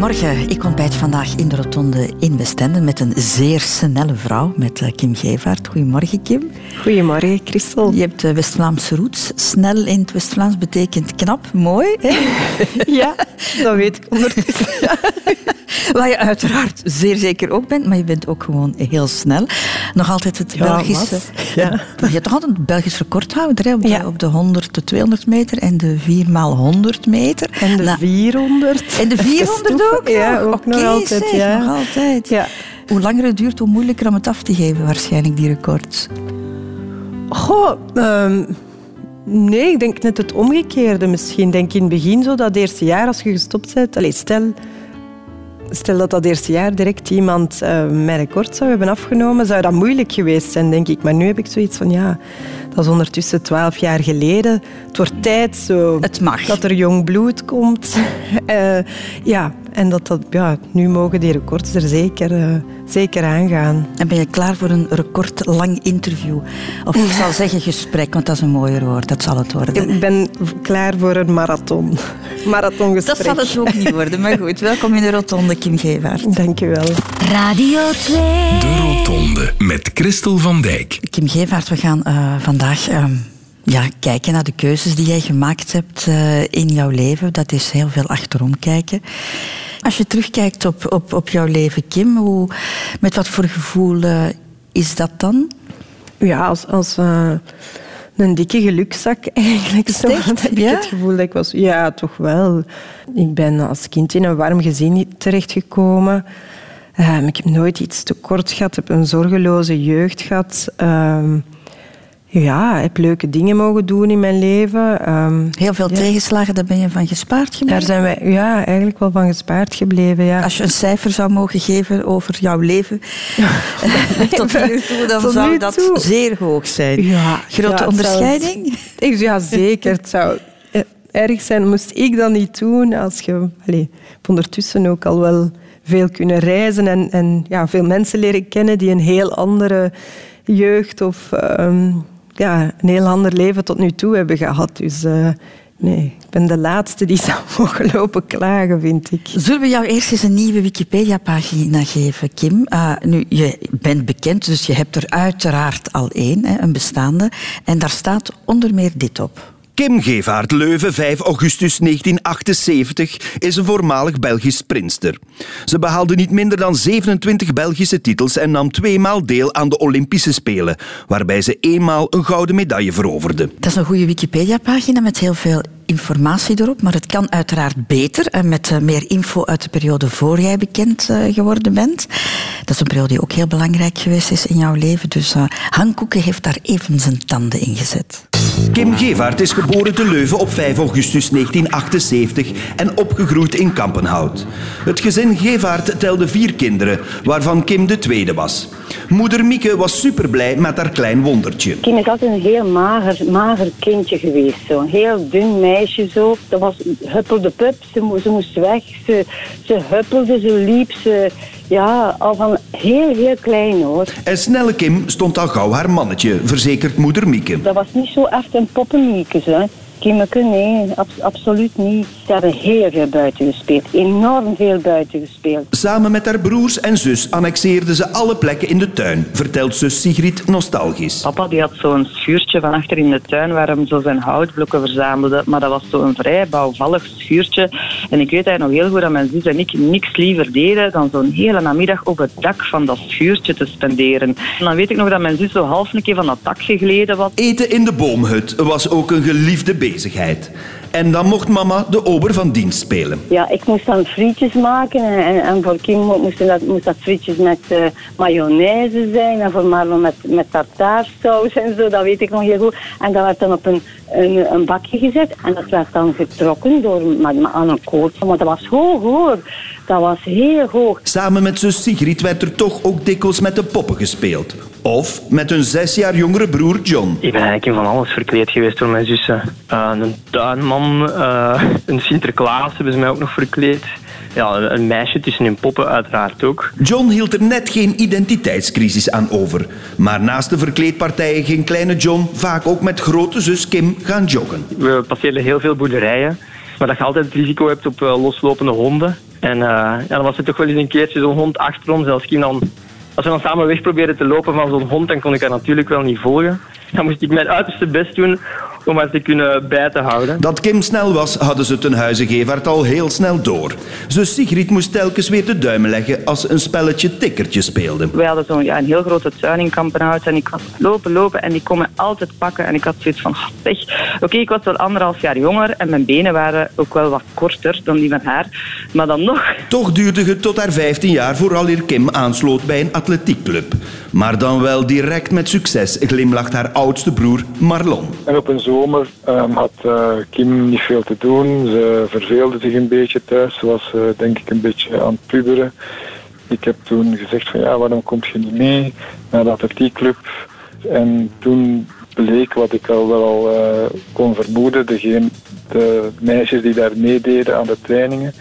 Goedemorgen. Ik ontbijt vandaag in de rotonde in Westende met een zeer snelle vrouw, met eh, Kim Gevaert. Goedemorgen, Kim. Goedemorgen, Christel. Je hebt West-Vlaamse roots. Snel in het West-Vlaams betekent knap, mooi. Hè? Ja, dat weet ik ondertussen. Waar je uiteraard zeer zeker ook bent, maar je bent ook gewoon heel snel. Nog altijd het Ja, Belgische... wat? Ja. Je hebt toch altijd het Belgisch recordhouder hè, op, de, Ja. op de 100, de 200 meter en de 4 x 100 meter. En de Nou, 400. en de 400 ook Ja, ook nog altijd. zeg, ja. nog altijd. Ja. Hoe langer het duurt, hoe moeilijker om het af te geven, waarschijnlijk, die records. Goh, ehm, nee, ik denk net het omgekeerde. Misschien denk ik in het begin zo dat eerste jaar als je gestopt bent. Allee, stel, stel dat dat eerste jaar direct iemand eh, mijn record zou hebben afgenomen, zou dat moeilijk geweest zijn, denk ik. Maar nu heb ik zoiets van, ja, dat is ondertussen twaalf jaar geleden. Het wordt tijd zo Het mag. dat er jong bloed komt. Eh, ja, en dat dat, ja, nu mogen die records er zeker, eh, zeker aangaan. En ben je klaar voor een recordlang interview? Of ik zal zeggen gesprek, want dat is een mooier woord. Dat zal het worden. Ik ben klaar voor een marathon. Marathongesprek. Dat zal het ook niet worden, maar goed. Welkom in de rotonde, Kim Gevaert. Dank je wel. Radio 2. De Rotonde met Christel van Dijk. Kim Gevaert, we gaan eh, vandaag ehm, ja, kijken naar de keuzes die jij gemaakt hebt eh, in jouw leven. Dat is heel veel achterom kijken. Als je terugkijkt op, op, op jouw leven, Kim, hoe, met wat voor gevoel eh, is dat dan? Ja, als, als eh, een dikke gelukzak eigenlijk. Zo. Echt? Ik Ja? het gevoel dat ik was... Ja, toch wel. Ik ben als kind in een warm gezin terechtgekomen. Ehm, ik heb nooit iets tekort gehad. Ik heb een zorgeloze jeugd gehad. Ja, ik heb leuke dingen mogen doen in mijn leven. Ehm, Heel veel Ja. tegenslagen, daar ben je van gespaard gebleven? daar zijn wij ja, eigenlijk wel van gespaard gebleven. Ja. Als je een cijfer zou mogen geven over jouw leven tot nu toe, dan Tot zou dat toe. zeer hoog zijn. Ja, Grote ja, onderscheiding? Ik, ja, zeker. Het zou eh, erg zijn, moest ik dat niet doen. Als je, heb ondertussen ook al wel veel kunnen reizen en, en ja, veel mensen leren kennen die een heel andere jeugd of ehm, ja, een heel ander leven tot nu toe hebben gehad. Dus eh, nee, ik ben de laatste die zou mogen lopen klagen, vind ik. Zullen we jou eerst eens een nieuwe Wikipedia-pagina geven, Kim? Ah, nu, je bent bekend, dus je hebt er uiteraard al één, hè, een bestaande. En daar staat onder meer dit op. Kim Gevaert Leuven, 5 augustus 1978, is een voormalig Belgisch sprinster. Ze behaalde niet minder dan 27 Belgische titels en nam tweemaal deel aan de Olympische Spelen, waarbij ze eenmaal een gouden medaille veroverde. Dat is een goede Wikipedia-pagina met heel veel informatie erop, maar het kan uiteraard beter en met eh, meer info uit de periode voor jij bekend eh, geworden bent. Dat is een periode die ook heel belangrijk geweest is in jouw leven, dus eh Han Koeken heeft daar even zijn tanden in gezet. Kim Gevaert is geboren te Leuven op 5 augustus 1978 en opgegroeid in Kampenhout. Het gezin Gevaert telde vier kinderen, waarvan Kim de tweede was. Moeder Mieke was superblij met haar klein wondertje. Kim is altijd een heel mager, mager kindje geweest. Een heel dun meisje. Zo. Dat was huppelde pup. Ze moest weg. Ze, ze huppelde, ze liep. Ze, ja, al van heel, heel klein hoor. En snelle Kim stond al gauw haar mannetje, verzekert moeder Mieke. Dat was niet zo echt een poppenmiekes. Hè. Kimmeke, nee, abs- absoluut niet. Ze hebben heel veel buiten gespeeld. Enorm veel buiten gespeeld. Samen met haar broers en zus annexeerden ze alle plekken in de tuin, vertelt zus Sigrid nostalgisch. Papa die had zo'n schuurtje van achter in de tuin waar hem zo zijn houtblokken verzamelde. Maar dat was zo'n vrij bouwvallig schuurtje. En ik weet eigenlijk nog heel goed dat mijn zus en ik niks liever deden dan zo'n hele namiddag op het dak van dat schuurtje te spenderen. En dan weet ik nog dat mijn zus zo half een keer van dat dak gegleden was. Eten in de boomhut was ook een geliefde En dan mocht mama de ober van dienst spelen. Ja, ik moest dan frietjes maken en, en, voor Kim mo- moesten dat, moest dat frietjes met eh, mayonaise zijn en voor Marlon met, met tartaarsaus en zo, dat weet ik nog heel goed. En dat werd dan op een, een, een bakje gezet en dat werd dan getrokken door, met, met- aan een koord. Maar dat was hoog hoor, dat was heel hoog. Samen met zus Sigrid werd er toch ook dikwijls met de poppen gespeeld. Of met hun zes jaar jongere broer John. Ik ben eigenlijk in van alles verkleed geweest door mijn zussen. Eh, een tuinman, eh, een Sinterklaas hebben ze mij ook nog verkleed. Ja, een, meisje tussen hun poppen uiteraard ook. John hield er net geen identiteitscrisis aan over. Maar naast de verkleedpartijen ging kleine John vaak ook met grote zus Kim gaan joggen. We passeerden heel veel boerderijen. Maar dat je altijd het risico hebt op eh, loslopende honden. En uh, ja, dan was er toch wel eens een keertje zo'n hond achter ons. Als, Kim dan, als we dan samen weg probeerden te lopen van zo'n hond, dan kon ik haar natuurlijk wel niet volgen. Dan moest ik mijn uiterste best doen om haar te kunnen bij te houden. Dat Kim snel was, hadden ze ten huize Gevaert al heel snel door. Zus Sigrid moest telkens weer de duimen leggen als ze een spelletje tikkertje speelde. Wij hadden zo'n ja, een heel grote tuin in Kampenhout en ik was lopen, lopen en die kon me altijd pakken. En ik had zoiets van, zeg, oké, ik was wel anderhalf jaar jonger en mijn benen waren ook wel wat korter dan die van haar. Maar dan nog... Toch duurde het tot haar 15 jaar vooral hier Kim aansloot bij een atletiekclub. Maar dan wel direct met succes glimlacht haar oudste broer Marlon. En op een zomer um, had uh, Kim niet veel te doen. Ze verveelde zich een beetje thuis. Ze was uh, denk ik een beetje aan het puberen. Ik heb toen gezegd van ja, waarom kom je niet mee naar de atletiekclub? En toen bleek wat ik al wel uh, kon vermoeden. Degene, de meisjes die daar meededen aan de trainingen,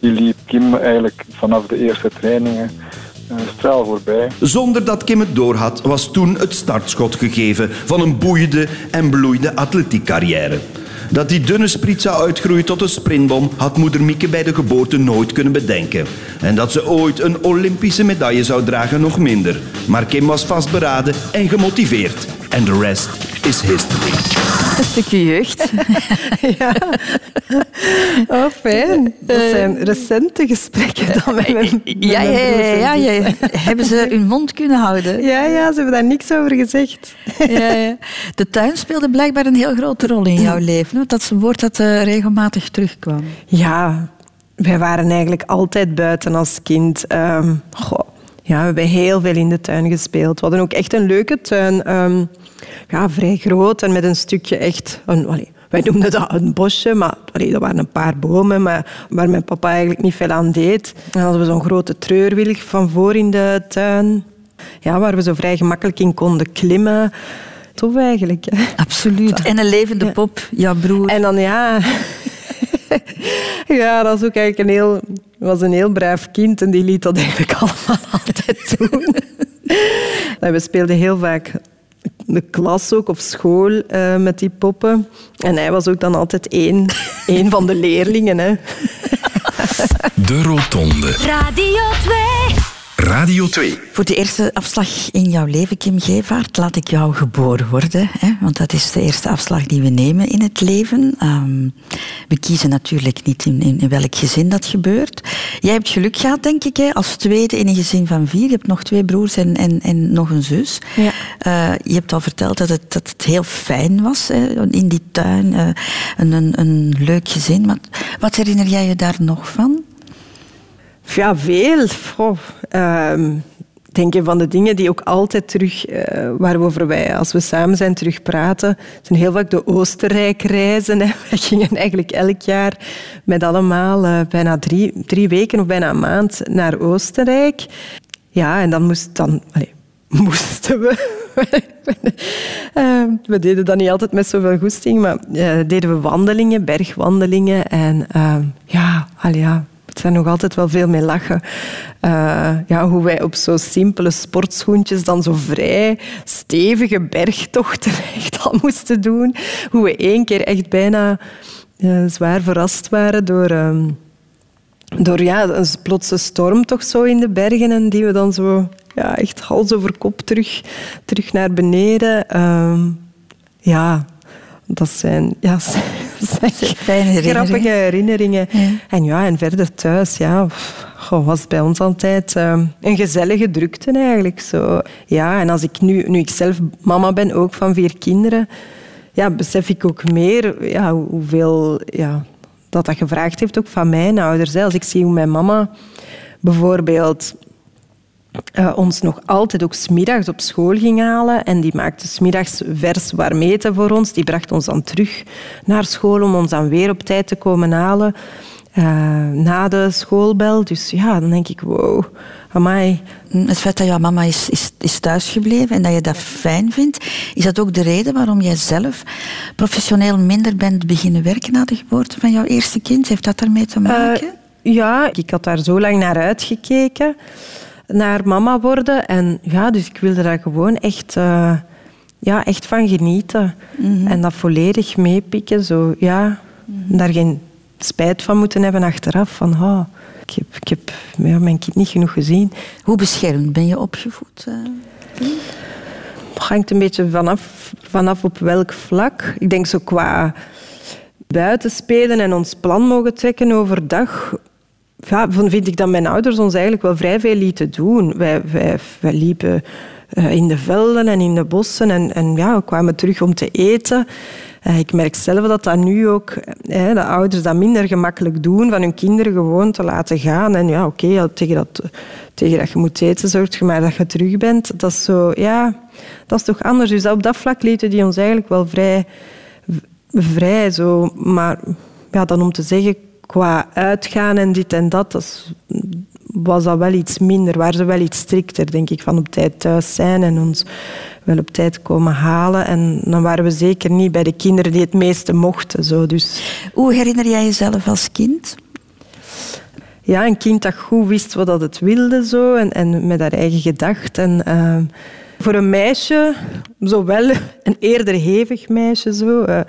die liep Kim eigenlijk vanaf de eerste trainingen voorbij. Zonder dat Kim het doorhad, was toen het startschot gegeven van een boeiende en bloeiende atletiekcarrière. Dat die dunne spriet zou uitgroeien tot een sprintbom, had moeder Mieke bij de geboorte nooit kunnen bedenken. En dat ze ooit een Olympische medaille zou dragen, nog minder. Maar Kim was vastberaden en gemotiveerd. En de rest is history. Een stukje jeugd. ja. Oh, fijn. Dat zijn recente gesprekken dan met mijn, ja, ja, ja, ja, ja, Hebben ze hun mond kunnen houden? Ja, ja, ze hebben daar niks over gezegd. Ja, ja. De tuin speelde blijkbaar een heel grote rol in jouw leven. Want dat is een woord dat uh, regelmatig terugkwam. Ja, wij waren eigenlijk altijd buiten als kind. Um, goh. Ja, we hebben heel veel in de tuin gespeeld. We hadden ook echt een leuke tuin. Um, ja, vrij groot en met een stukje echt... Een, allee, wij noemden dat een bosje, maar allee, dat waren een paar bomen maar, waar mijn papa eigenlijk niet veel aan deed. Dan hadden we zo'n grote treurwilg van voor in de tuin. Ja, waar we zo vrij gemakkelijk in konden klimmen. Tof eigenlijk. Hè? Absoluut. En een levende pop, jouw broer. En dan ja... ja, dat was ook eigenlijk een heel, was een heel braaf kind en die liet dat eigenlijk allemaal altijd doen. we speelden heel vaak de klas ook, of school, uh, met die poppen. En hij was ook dan altijd één, één van de leerlingen. Hè. De Rotonde. Radio 2. Radio 2. Voor de eerste afslag in jouw leven, Kim Gevaert, laat ik jou geboren worden. Hè? Want dat is de eerste afslag die we nemen in het leven. Um, we kiezen natuurlijk niet in, in, welk gezin dat gebeurt. Jij hebt geluk gehad, denk ik, hè? als tweede in een gezin van vier. Je hebt nog twee broers en, en, en nog een zus. Ja. Uh, je hebt al verteld dat het, dat het heel fijn was hè? in die tuin. Uh, een, een, een leuk gezin. Wat, wat herinner jij je daar nog van? Ja, veel. Oh, um, denk je van de dingen die ook altijd terug, uh, waarover wij als we samen zijn terug praten, zijn heel vaak de Oostenrijk-reizen. Wij gingen eigenlijk elk jaar met allemaal uh, bijna drie, drie weken of bijna een maand naar Oostenrijk. Ja, en dan moest dan... Moesten we. uh, we deden dat niet altijd met zoveel goesting, maar uh, deden we wandelingen, bergwandelingen. En uh, ja, al ja, het zijn nog altijd wel veel mee lachen. Uh, ja, hoe wij op zo simpele sportschoentjes dan zo vrij stevige bergtochten echt al moesten doen. Hoe we één keer echt bijna uh, zwaar verrast waren door... Um, door ja, een plotse storm toch zo in de bergen en die we dan zo ja, echt hals over kop terug, terug naar beneden. Um, ja, dat zijn, ja, fijne herinneringen. grappige herinneringen. Ja. En ja, en verder thuis, ja, goh, was het bij ons altijd uh, een gezellige drukte eigenlijk. Zo. Ja, en als ik nu, nu ik zelf mama ben, ook van vier kinderen, ja, besef ik ook meer ja, hoeveel ja, dat dat gevraagd heeft ook van mijn ouders. Als ik zie hoe mijn mama bijvoorbeeld uh, ons nog altijd ook smiddags op school ging halen. En die maakte smiddags vers warm eten voor ons. Die bracht ons dan terug naar school om ons dan weer op tijd te komen halen. Uh, na de schoolbel. Dus ja, dan denk ik, wow, amai. Het feit dat jouw mama is, is, is thuisgebleven en dat je dat fijn vindt, is dat ook de reden waarom jij zelf professioneel minder bent beginnen werken na de geboorte van jouw eerste kind? Heeft dat daarmee te maken? Uh, ja, ik had daar zo lang naar uitgekeken naar mama worden. En ja, dus ik wilde daar gewoon echt, uh, ja, echt van genieten. Mhm. En dat volledig meepikken. Zo, ja, daar geen, spijt van moeten hebben achteraf. Van, oh, ik heb, ik heb ja, mijn kind niet genoeg gezien. Hoe beschermd ben je opgevoed? Uh, het hangt een beetje vanaf, vanaf op welk vlak. Ik denk zo qua buiten spelen en ons plan mogen trekken overdag ja, vind ik dat mijn ouders ons eigenlijk wel vrij veel lieten doen. Wij, wij, wij liepen eh, in de velden en in de bossen en, en ja, we kwamen terug om te eten. Uh, ik merk zelf dat dat nu ook, uh, de ouders dat minder gemakkelijk doen, van hun kinderen gewoon te laten gaan. En ja, oké, tegen, dat, tegen dat je moet eten, zorg je maar dat je terug bent. Dat is zo, ja, dat is toch anders. Dus op dat vlak lieten die ons eigenlijk wel vrij, vrij zo. Maar ja, dan om te zeggen, qua uitgaan en dit en dat, dat was dat wel iets minder. Waren ze wel iets strikter, denk ik, van op tijd thuis zijn en ons wel op tijd komen halen. En dan waren we zeker niet bij de kinderen die het meeste mochten. Zo. Dus... Hoe herinner jij jezelf als kind? Ja, een kind dat goed wist wat het wilde zo, en, en met haar eigen gedachten. En, uh, voor een meisje, zowel een eerder hevig meisje, zo, uh,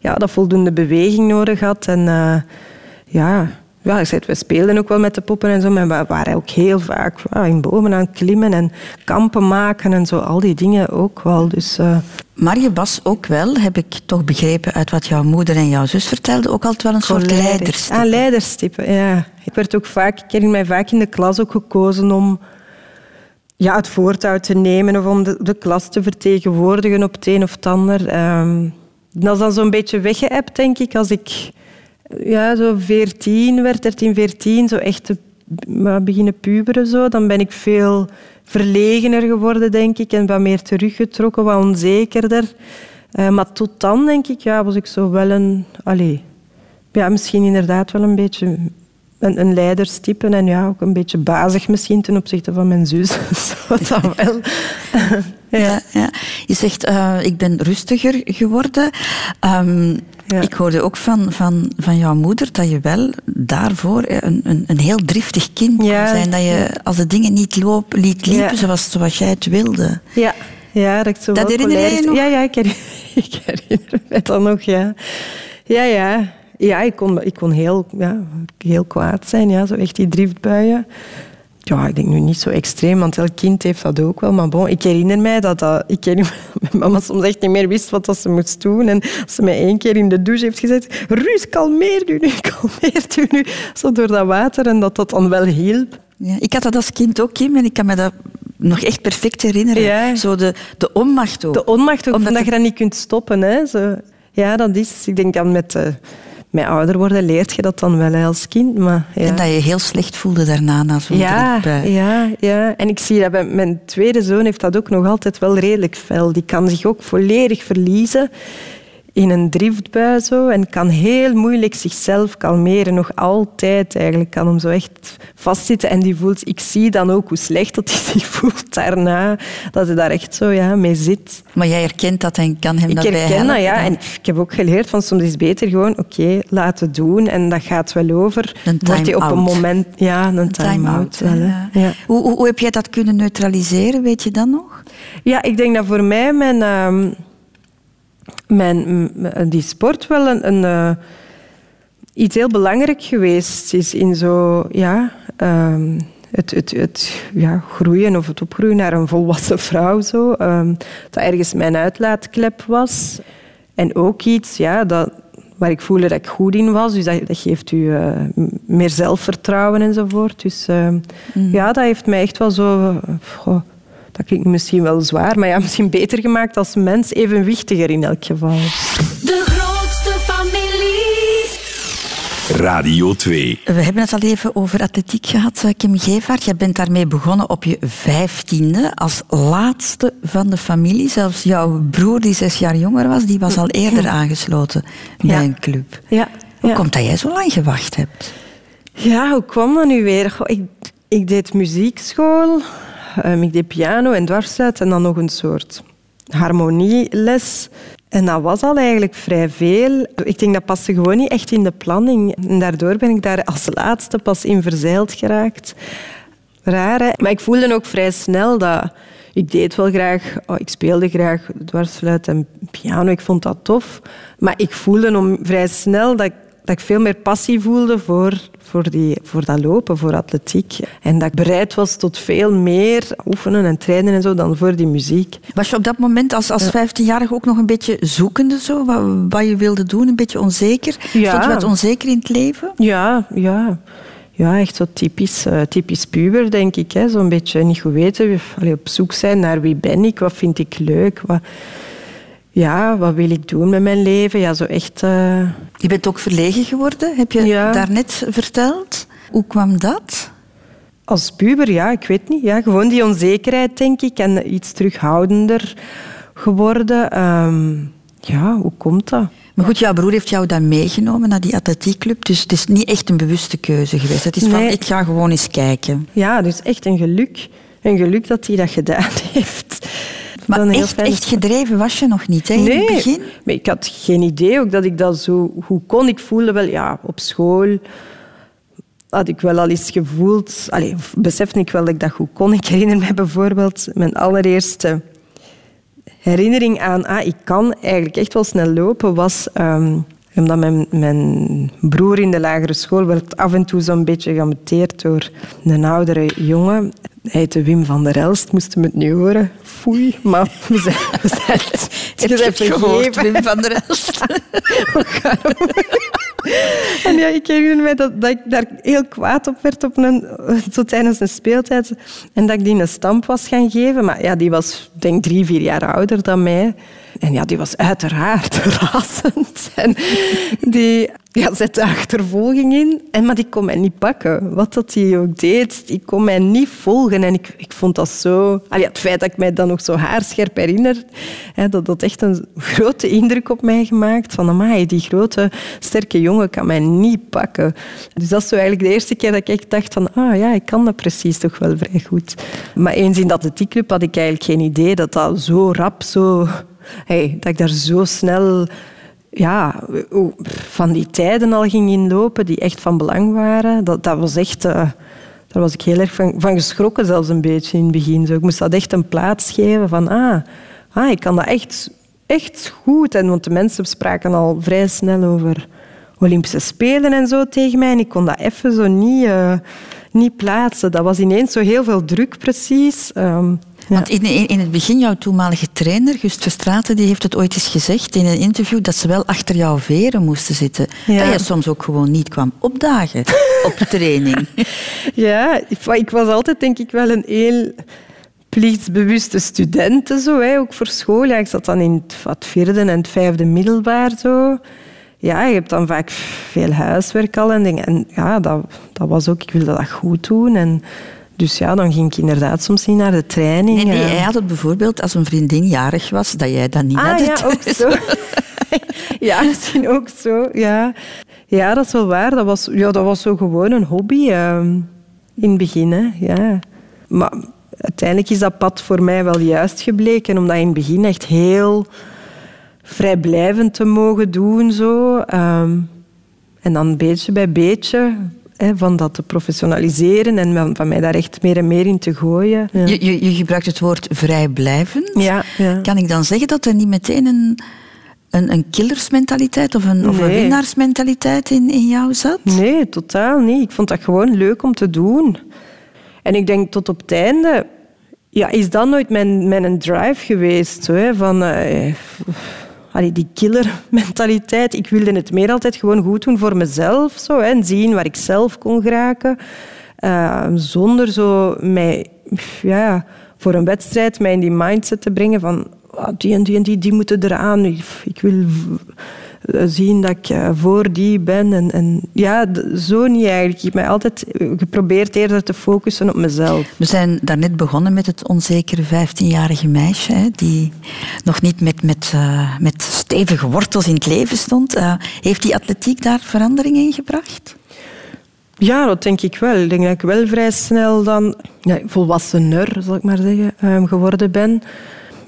ja, dat voldoende beweging nodig had. En, uh, ja, ja, ik zei, we speelden ook wel met de poppen en zo, maar we waren ook heel vaak ja, in bomen aan het klimmen en kampen maken en zo, al die dingen ook wel. Dus, uh... Maar je was ook wel, heb ik toch begrepen uit wat jouw moeder en jouw zus vertelden, ook altijd wel een soort leiderstype. Ah, leiderstype, ja. Ik werd ook vaak, ik herinner mij vaak in de klas ook gekozen om ja, het voortouw te nemen of om de, de klas te vertegenwoordigen op het een of het ander. Um, dat is dan zo'n beetje weggeëpt, denk ik, als ik ja, zo 14 werd, 13, 14, zo echt te beginnen puberen. Zo. Dan ben ik veel verlegener geworden, denk ik, en wat meer teruggetrokken, wat onzekerder. Uh, maar tot dan, denk ik, ja, was ik zo wel een... Allez, ja, misschien inderdaad wel een beetje een, een leiderstype en ja, ook een beetje bazig misschien ten opzichte van mijn zus. dat wel. ja. Ja, Je zegt, uh, ik ben rustiger geworden. Um, ja. Ik hoorde ook van, van, van jouw moeder dat je wel daarvoor een, een, een heel driftig kind ja. kon zijn. Dat je als de dingen niet loop, liet liepen zoals, zoals jij het wilde. Ja, ja dat, zo dat herinner je nog? Ja, ja ik, herinner, ik herinner me dat nog, ja. Ja, ja. Ja, ik kon, ik kon heel, ja, heel kwaad zijn, ja, zo echt die driftbuien. Ja, ik denk nu niet zo extreem, want elk kind heeft dat ook wel. Maar bon, ik herinner mij dat, dat ik herinner mijn mama soms echt niet meer wist wat dat ze moest doen. En ze mij één keer in de douche heeft gezet, Ruus, kalmeer u nu, kalmeer u nu. Zo door dat water en dat dat dan wel hielp. Ja, ik had dat als kind ook, Kim, en ik kan me dat nog echt perfect herinneren. Ja. Zo de, de onmacht ook. De onmacht ook, omdat je dat niet kunt stoppen. Hè. Zo. Ja, dat is... Ik denk dan met... Uh, met ouder worden leert je dat dan wel als kind. Maar, ja. En dat je heel slecht voelde daarna, na zo'n ja, Ja, ja, en ik zie dat bij mijn tweede zoon heeft dat ook nog altijd wel redelijk fel. Die kan zich ook volledig verliezen in een driftbui zo, en kan heel moeilijk zichzelf kalmeren. Nog altijd eigenlijk kan hem zo echt vastzitten. En die voelt, ik zie dan ook hoe slecht dat hij zich voelt daarna. Dat hij daar echt zo ja, mee zit. Maar jij herkent dat en kan hem ik daarbij helpen? Ik herken dat, ja. En ik heb ook geleerd van soms is het beter gewoon, oké, laten doen. En dat gaat wel over. Een time je op een moment... Ja, een, time-out. Time ja. ja. Hoe, hoe, hoe, heb jij dat kunnen neutraliseren? Weet je dan nog? Ja, ik denk dat voor mij mijn... Uh, mijn, die sport wel een, een uh, iets heel belangrijk geweest is in zo, ja, um, het, het, het ja, groeien of het opgroeien naar een volwassen vrouw. Zo. Um, dat ergens mijn uitlaatklep was. En ook iets ja, dat, waar ik voelde dat ik goed in was. Dus dat, dat geeft u uh, meer zelfvertrouwen enzovoort. Dus uh, mm. ja, dat heeft mij echt wel zo... Goh, dat klinkt misschien wel zwaar, maar ja, misschien beter gemaakt als mens, evenwichtiger in elk geval. De grootste familie. Radio 2. We hebben het al even over atletiek gehad, eh, Kim Gevaert. Je bent daarmee begonnen op je vijftiende, als laatste van de familie. Zelfs jouw broer, die zes jaar jonger was, die was al eerder aangesloten bij een club. Ja. Hoe komt dat jij zo lang gewacht hebt? Ja, hoe kwam dat nu weer? ik, ik deed muziekschool Ik deed piano en dwarsfluit en dan nog een soort harmonieles. En dat was al eigenlijk vrij veel. Ik denk dat paste gewoon niet echt in de planning. En daardoor ben ik daar als laatste pas in verzeild geraakt. Raar, hè? Maar ik voelde ook vrij snel dat... Ik deed wel graag... Oh, ik speelde graag dwarsfluit en piano. Ik vond dat tof. Maar ik voelde om vrij snel dat ik dat ik veel meer passie voelde voor, voor, die, voor dat lopen, voor atletiek. En dat ik bereid was tot veel meer oefenen en trainen en zo dan voor die muziek. Was je op dat moment als, als 15-jarige ook nog een beetje zoekende zo? Wat, wat je wilde doen? Een beetje onzeker? Ja. Stond je wat onzeker in het leven? Ja, ja. Ja, echt zo typisch, eh, typisch puber, denk ik. hè. Zo'n beetje niet goed weten. Allee, op zoek zijn naar wie ben ik, wat vind ik leuk. Wat, ja, wat wil ik doen met mijn leven? Ja, zo echt... eh, Je bent ook verlegen geworden, heb je Ja. daarnet verteld. Hoe kwam dat? Als puber, ja, ik weet niet. Ja, gewoon die onzekerheid, denk ik. En iets terughoudender geworden. Ehm, ja, hoe komt dat? Maar goed, jouw broer heeft jou dan meegenomen naar die atletiekclub. Dus het is niet echt een bewuste keuze geweest. Het is van, ik ga gewoon eens kijken. Ja, dus echt een geluk. Een geluk dat hij dat gedaan heeft. Maar Dan echt, gedreven was je nog niet, hè, in nee, het begin? maar ik had geen idee ook dat ik dat zo goed kon. Ik voelde wel, ja, op school had ik wel al eens gevoeld... Allee, besefte ik wel dat ik dat goed kon. Ik herinner me bijvoorbeeld mijn allereerste herinnering aan... Ah, ik kan eigenlijk echt wel snel lopen, was... ehm, omdat mijn, mijn broer in de lagere school werd af en toe zo'n beetje geamuteerd door een oudere jongen. Hij heette Wim van der Elst, moesten we het nu horen. Foei, maar we zijn, we zijn het, Heb je het gehoord. Wim van der Elst? En ja, ik herinner me dat, dat ik daar heel kwaad op werd op een, zo tijdens een speeltijd. En dat ik die een stamp was gaan geven. Maar ja, die was denk ik drie, vier jaar ouder dan mij. En ja, die was uiteraard razend. En die ja, zette achtervolging in. En, maar die kon mij niet pakken. Wat dat hij ook deed, die kon mij niet volgen. En ik, ik vond dat zo... Allee, het feit dat ik mij dan nog zo haarscherp herinner, hè, dat had echt een grote indruk op mij gemaakt. Van, amai, die grote, sterke jongen kan mij niet pakken. Dus dat is eigenlijk de eerste keer dat ik echt dacht van, ah ja, ik kan dat precies toch wel vrij goed. Maar eens in dat atletiekclub had ik eigenlijk geen idee dat dat zo rap, zo... Hey, dat ik daar zo snel ja, van die tijden al ging inlopen die echt van belang waren. Dat, dat was echt... eh, daar was ik heel erg van, van geschrokken, zelfs een beetje in het begin. Zo, ik moest dat echt een plaats geven van... Ah, ah ik kan dat echt, echt goed. En, want de mensen spraken al vrij snel over Olympische Spelen en zo tegen mij. En ik kon dat even zo niet, eh, niet plaatsen. Dat was ineens zo heel veel druk, precies. Ehm. Want in, in, in het begin, jouw toenmalige trainer, Gust Verstraeten, die heeft het ooit eens gezegd in een interview dat ze wel achter jouw veren moesten zitten. Ja. Dat je soms ook gewoon niet kwam opdagen op training. Ja, ik wa- ik was altijd denk ik wel een heel plichtsbewuste student. Zo, hè, ook voor school. Ja, ik zat dan in het, vierde en het vijfde middelbaar. Zo. Ja, je hebt dan vaak veel huiswerk al en dingen. En ja, dat, dat was ook, ik wilde dat goed doen. En dus ja, dan ging ik inderdaad soms niet naar de training. Nee, nee, eh. hij had het bijvoorbeeld als een vriendin jarig was, dat jij dat niet Ah, had. ja, ook zo. ja, misschien ook zo, ja. Ja, dat is wel waar. Dat was, ja, dat was zo gewoon een hobby ehm, in het begin, hè. Ja. Maar uiteindelijk is dat pad voor mij wel juist gebleken, omdat in het begin echt heel vrijblijvend te mogen doen. Zo. Ehm, en dan beetje bij beetje van dat te professionaliseren en van, van mij daar echt meer en meer in te gooien. Ja. Je, je, je gebruikt het woord vrijblijvend. Ja, ja. Kan ik dan zeggen dat er niet meteen een, een, een killersmentaliteit of een, of een winnaarsmentaliteit in, in jou zat? Nee, totaal niet. Ik vond dat gewoon leuk om te doen. En ik denk tot op het einde... Ja, is dat nooit mijn, mijn drive geweest? Hè, van... eh, allee, die killermentaliteit. Ik wilde het meer altijd gewoon goed doen voor mezelf. Zo, hè, en zien waar ik zelf kon geraken. Eh, zonder zo mij... Ja, voor een wedstrijd mij in die mindset te brengen van... ah, die en die en die, die moeten eraan. Ik, wil zien dat ik eh, voor die ben. En, en ja, zo niet eigenlijk. Ik heb mij altijd eh, geprobeerd eerder te focussen op mezelf. We zijn daarnet begonnen met het onzekere 15-jarige meisje, hè, die nog niet met, met, eh, met stevige wortels in het leven stond. Eh, heeft die atletiek daar verandering in gebracht? Ja, dat denk ik wel. Ik denk dat ik wel vrij snel dan ja, volwassener, zal ik maar zeggen, ehm, geworden ben.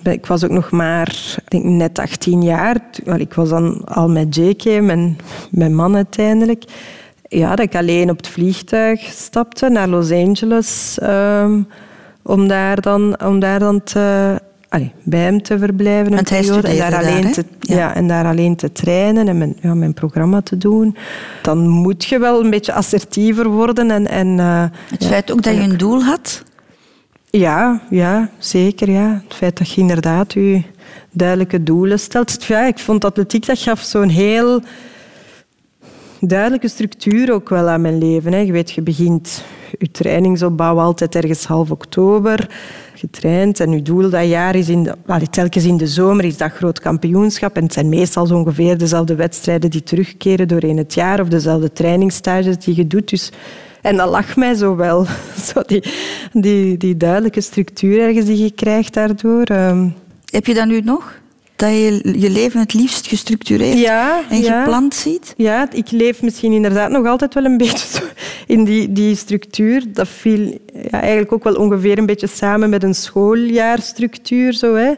Ik was ook nog maar ik denk, net 18 jaar. Ik was dan al met JK, mijn, mijn man uiteindelijk. Ja, dat ik alleen op het vliegtuig stapte naar Los Angeles. ehm, om, daar dan, om daar dan te allee, bij hem te verblijven een periode en daar, alleen te, Ja. ja. en daar alleen te trainen en mijn, ja, mijn programma te doen. Dan moet je wel een beetje assertiever worden. En, en, eh, Het feit ook dat je en een doel had. Ja, ja, zeker. Ja. Het feit dat je inderdaad je duidelijke doelen stelt. Ja, ik vond atletiek, dat gaf zo'n heel duidelijke structuur ook wel aan mijn leven. Hè. Je weet, je begint je trainingsopbouw altijd ergens half oktober. Getraind en je doel dat jaar is in de, telkens in de zomer is dat groot kampioenschap. En het zijn meestal ongeveer dezelfde wedstrijden die terugkeren doorheen het jaar of dezelfde trainingsstages die je doet. Dus, en dat lag mij zo wel. Zo die, die, die duidelijke structuur ergens die je krijgt daardoor. Ehm, Heb je dat nu nog? Dat je je leven het liefst gestructureerd Ja, en ja. gepland ziet? Ja, ik leef misschien inderdaad nog altijd wel een beetje zo in die, die structuur. Dat viel ja, eigenlijk ook wel ongeveer een beetje samen met een schooljaarstructuur. Zo, hè.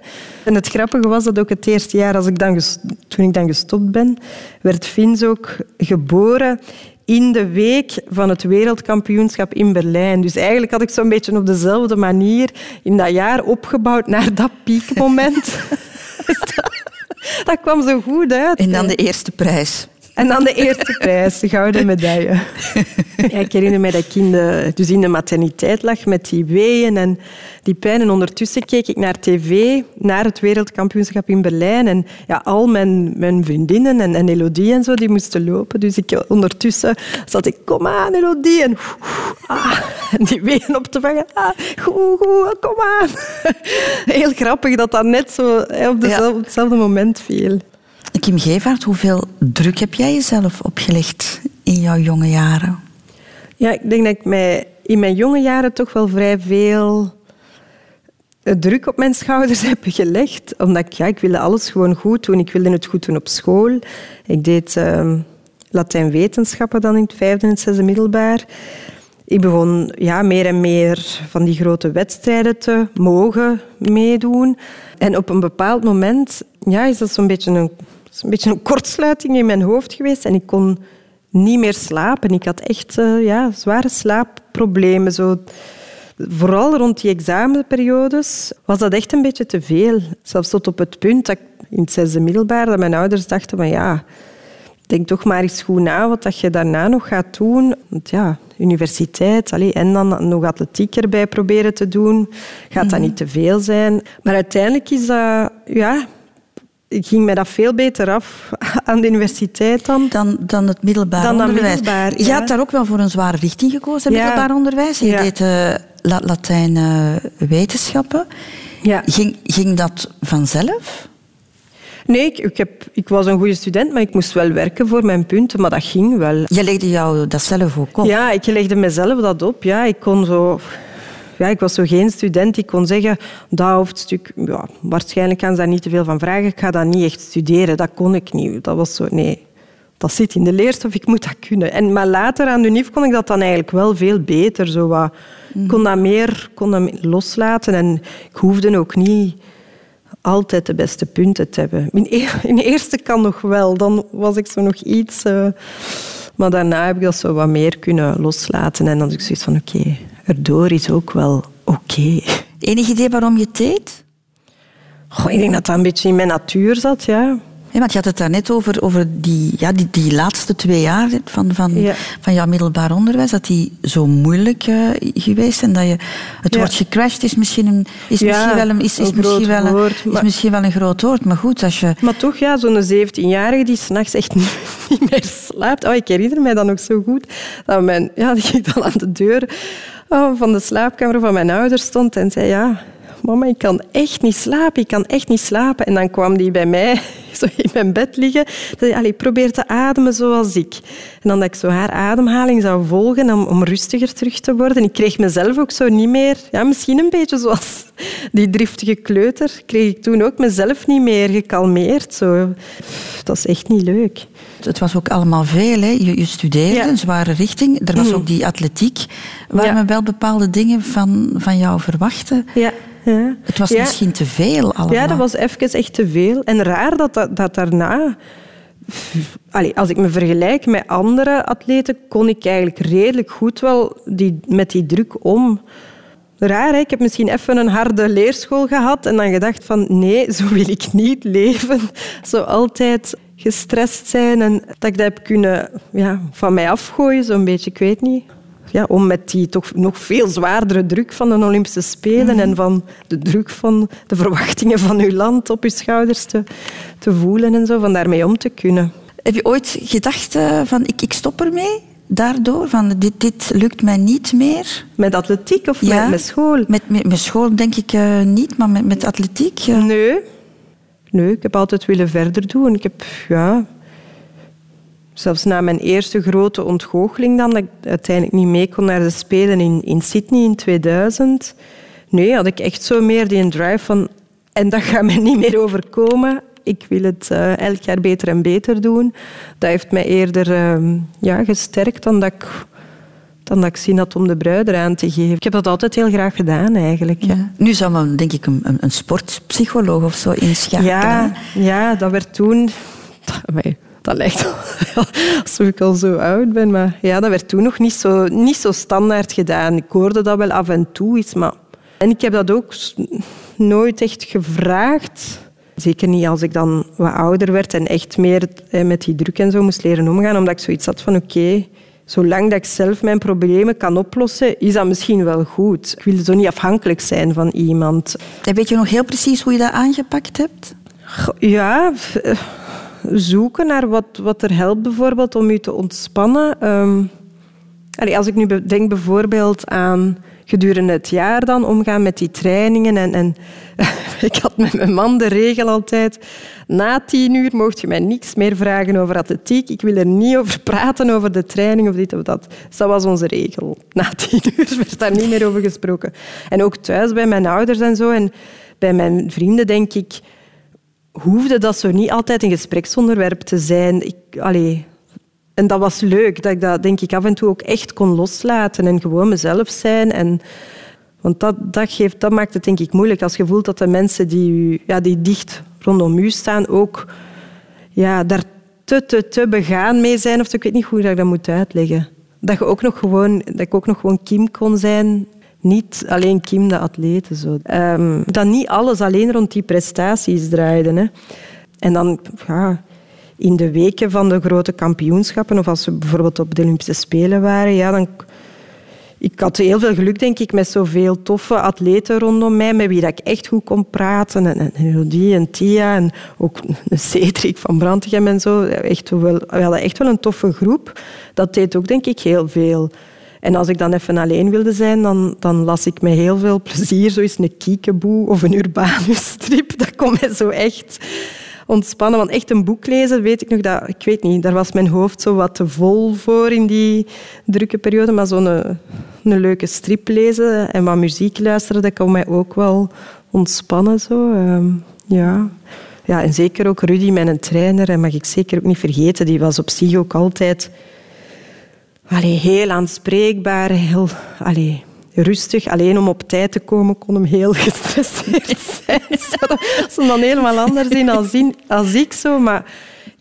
En het grappige was dat ook het eerste jaar, als ik dan toen ik dan gestopt ben, werd Vins ook geboren in de week van het wereldkampioenschap in Berlijn. Dus eigenlijk had ik zo'n beetje op dezelfde manier in dat jaar opgebouwd naar dat piekmoment. Dus dat, kwam zo goed uit. En dan de eerste prijs. En dan de eerste prijs, de gouden medaille. Ja, ik herinner me dat ik in de, dus in de materniteit lag met die weeën en die pijn. En ondertussen keek ik naar tv, naar het wereldkampioenschap in Berlijn. En ja, al mijn, mijn vriendinnen en, en Elodie en zo, die moesten lopen. Dus ik, ondertussen zat ik, kom aan Elodie. En, ah, en die weeën op te vangen. Ah, goed, goed, kom aan. Heel grappig dat dat net zo hè, op, dezelfde, op hetzelfde moment viel. Kim Gevaert, hoeveel druk heb jij jezelf opgelegd in jouw jonge jaren? Ja, ik denk dat ik mij in mijn jonge jaren toch wel vrij veel eh, druk op mijn schouders heb gelegd. Omdat ik, ja, ik wilde alles gewoon goed doen. Ik wilde het goed doen op school. Ik deed ehm Latijn-wetenschappen dan in het vijfde en zesde middelbaar. Ik begon ja, meer en meer van die grote wedstrijden te mogen meedoen. En op een bepaald moment ja, is dat zo'n beetje een, een beetje een kortsluiting in mijn hoofd geweest. En ik kon niet meer slapen. Ik had echt eh, ja, zware slaapproblemen. Zo. Vooral rond die examenperiodes was dat echt een beetje te veel. Zelfs tot op het punt dat ik in het zesde middelbaar dat mijn ouders dachten van ja, denk toch maar eens goed na wat dat je daarna nog gaat doen. Want ja, universiteit allee, en dan nog atletiek erbij proberen te doen. Gaat dat niet te veel zijn? Maar uiteindelijk is dat... Ja, ging mij dat veel beter af aan de universiteit dan. Dan, dan het middelbaar Dan onderwijs. middelbaar, Je had daar ook wel voor een zware richting gekozen, Ja. middelbaar onderwijs. Je Ja. deed eh, La- Latijn eh, wetenschappen. Ja. Ging, ging dat vanzelf? Nee, ik, ik, heb, ik was een goede student, maar ik moest wel werken voor mijn punten. Maar dat ging wel. Je legde jou dat zelf ook op. Ja, ik legde mezelf dat op. Ja, ik kon zo... Ja, ik was zo geen student die kon zeggen, dat hoofdstuk, ja, waarschijnlijk gaan ze daar niet te veel van vragen, ik ga dat niet echt studeren. Dat kon ik niet. Dat was zo, nee, dat zit in de leerstof, ik moet dat kunnen. En, maar later aan de UNIF kon ik dat dan eigenlijk wel veel beter. Zo wat, Ik kon dat meer kon dat loslaten en ik hoefde ook niet altijd de beste punten te hebben. In, e- eerste kan nog wel, dan was ik zo nog iets... eh, maar daarna heb ik dat zo wat meer kunnen loslaten. En dan had ik zoiets van, oké, erdoor is ook wel oké. Enig idee waarom je het deed? Goh, ik denk dat dat een beetje in mijn natuur zat, ja. Ja, want je had het daarnet over, over die, ja, die, die laatste twee jaar van, van, Ja. van jouw middelbaar onderwijs, dat die zo moeilijk eh, geweest en dat je het Ja. woord gecrashed is misschien, een, is Ja, misschien wel een, is, is een misschien groot wel een, woord, is maar- misschien wel een groot woord, maar goed, als je Maar toch, ja, zo'n 17-jarige die s'nachts echt niet, niet meer slaapt. Oh, ik herinner mij dat nog zo goed. Dat mijn, ja, die ik dan aan de deur oh, van de slaapkamer van mijn ouders stond en zei... Ja, mama, ik kan echt niet slapen. Ik kan echt niet slapen. En dan kwam die bij mij zo in mijn bed liggen. Zei, Allee, probeer te ademen zoals ik. En dan dat ik zo haar ademhaling zou volgen om, om rustiger terug te worden. Ik kreeg mezelf ook zo niet meer... Ja, misschien een beetje zoals die driftige kleuter. Kreeg ik toen ook mezelf niet meer gekalmeerd. Zo. Dat is echt niet leuk. Het was ook allemaal veel. Hè. Je, je studeerde, Ja. een zware richting. Er was Mhm. ook die atletiek, waar Ja. men wel bepaalde dingen van, van jou verwachtte. Ja. Ja. Het was Ja. misschien te veel allemaal. Ja, dat was even echt te veel. En raar dat, dat, dat daarna... Allee, als ik me vergelijk met andere atleten, kon ik eigenlijk redelijk goed wel die, met die druk om. raar. Hè? Ik heb misschien even een harde leerschool gehad en dan gedacht van nee, zo wil ik niet leven. Zo altijd gestrest zijn en dat ik dat heb kunnen ja, van mij afgooien, zo'n beetje, ik weet niet. Ja, om met die toch nog veel zwaardere druk van de Olympische Spelen en van de druk van de verwachtingen van uw land op uw schouders te, te voelen en zo, van daarmee om te kunnen. Heb je ooit gedacht eh, van ik, ik stop ermee? Daardoor? Van dit, dit lukt mij niet meer? Met atletiek of met, met school? Met, met, met school denk ik eh, niet, maar met, met atletiek? Nee. Nee, ik heb altijd willen verder doen. Ik heb, ja... Zelfs na mijn eerste grote ontgoocheling dan, dat ik uiteindelijk niet mee kon naar de Spelen in, in Sydney in 2000. Nee, had ik echt zo meer die drive van... En dat gaat mij niet meer overkomen. Ik wil het eh, elk jaar beter en beter doen. Dat heeft mij eerder ehm, ja, gesterkt dan dat ik dan dat ik zin had om de bruid eraan te geven. Ik heb dat altijd heel graag gedaan, eigenlijk. Ja. Nu zou men denk ik een, een, een sportpsycholoog of zo inschakelen. Ja, ja, dat werd toen... Dat lijkt al alsof ik al zo oud ben, maar ja, dat werd toen nog niet zo, niet zo standaard gedaan. Ik hoorde dat wel af en toe iets, maar... En ik heb dat ook nooit echt gevraagd. Zeker niet als ik dan wat ouder werd en echt meer met die druk en zo moest leren omgaan, omdat ik zoiets had van oké, zolang dat ik zelf mijn problemen kan oplossen, is dat misschien wel goed. Ik wil zo niet afhankelijk zijn van iemand. En weet je nog heel precies hoe je dat aangepakt hebt? Ja, zoeken naar wat, wat er helpt bijvoorbeeld om je te ontspannen. Ehm, als ik nu denk bijvoorbeeld aan gedurende het jaar dan omgaan met die trainingen. En, en ik had met mijn man de regel altijd, na tien uur mocht je mij niks meer vragen over atletiek. Ik wil er niet over praten, over de training of dit of dat. Dat was onze regel. Na tien uur werd daar niet meer over gesproken. En ook thuis bij mijn ouders en zo. En bij mijn vrienden denk ik hoefde dat zo niet altijd een gespreksonderwerp te zijn. Ik, allee, en dat was leuk, dat ik dat denk ik af en toe ook echt kon loslaten en gewoon mezelf zijn. En, want dat, dat, geeft, dat maakt het denk ik moeilijk als je voelt dat de mensen die, ja, die dicht rondom u staan ook ja, daar te, te, te begaan mee zijn. Of ik weet niet hoe ik dat moet uitleggen. Dat, je ook nog gewoon, dat ik ook nog gewoon Kim kon zijn. Niet alleen Kim, de atlete. Zo. Ehm, dat niet alles alleen rond die prestaties draaide. Hè. En dan ja, in de weken van de grote kampioenschappen, of als we bijvoorbeeld op de Olympische Spelen waren, ja, dan ik had heel veel geluk, denk ik, met zoveel toffe atleten rondom mij, met wie dat ik echt goed kon praten. En, en Elodie en Tia en ook Cedric van Brantegem en zo. Echt wel, we hadden echt wel een toffe groep. Dat deed ook, denk ik, heel veel. En als ik dan even alleen wilde zijn, dan, dan las ik met heel veel plezier zo eens een kiekeboe of een Urbanus-strip. Dat kon mij zo echt ontspannen. Want echt een boek lezen, weet ik nog dat... Ik weet niet, daar was mijn hoofd zo wat te vol voor in die drukke periode. Maar zo'n een, een leuke strip lezen en wat muziek luisteren, dat kon mij ook wel ontspannen. Zo. Ehm, ja. ja, en zeker ook Rudy, mijn trainer, en mag ik zeker ook niet vergeten, die was op zich ook altijd allee, heel aanspreekbaar, heel... Allee, rustig. Alleen om op tijd te komen kon hem heel gestresseerd zijn. Hem dan helemaal anders in als, in, als ik zo. Maar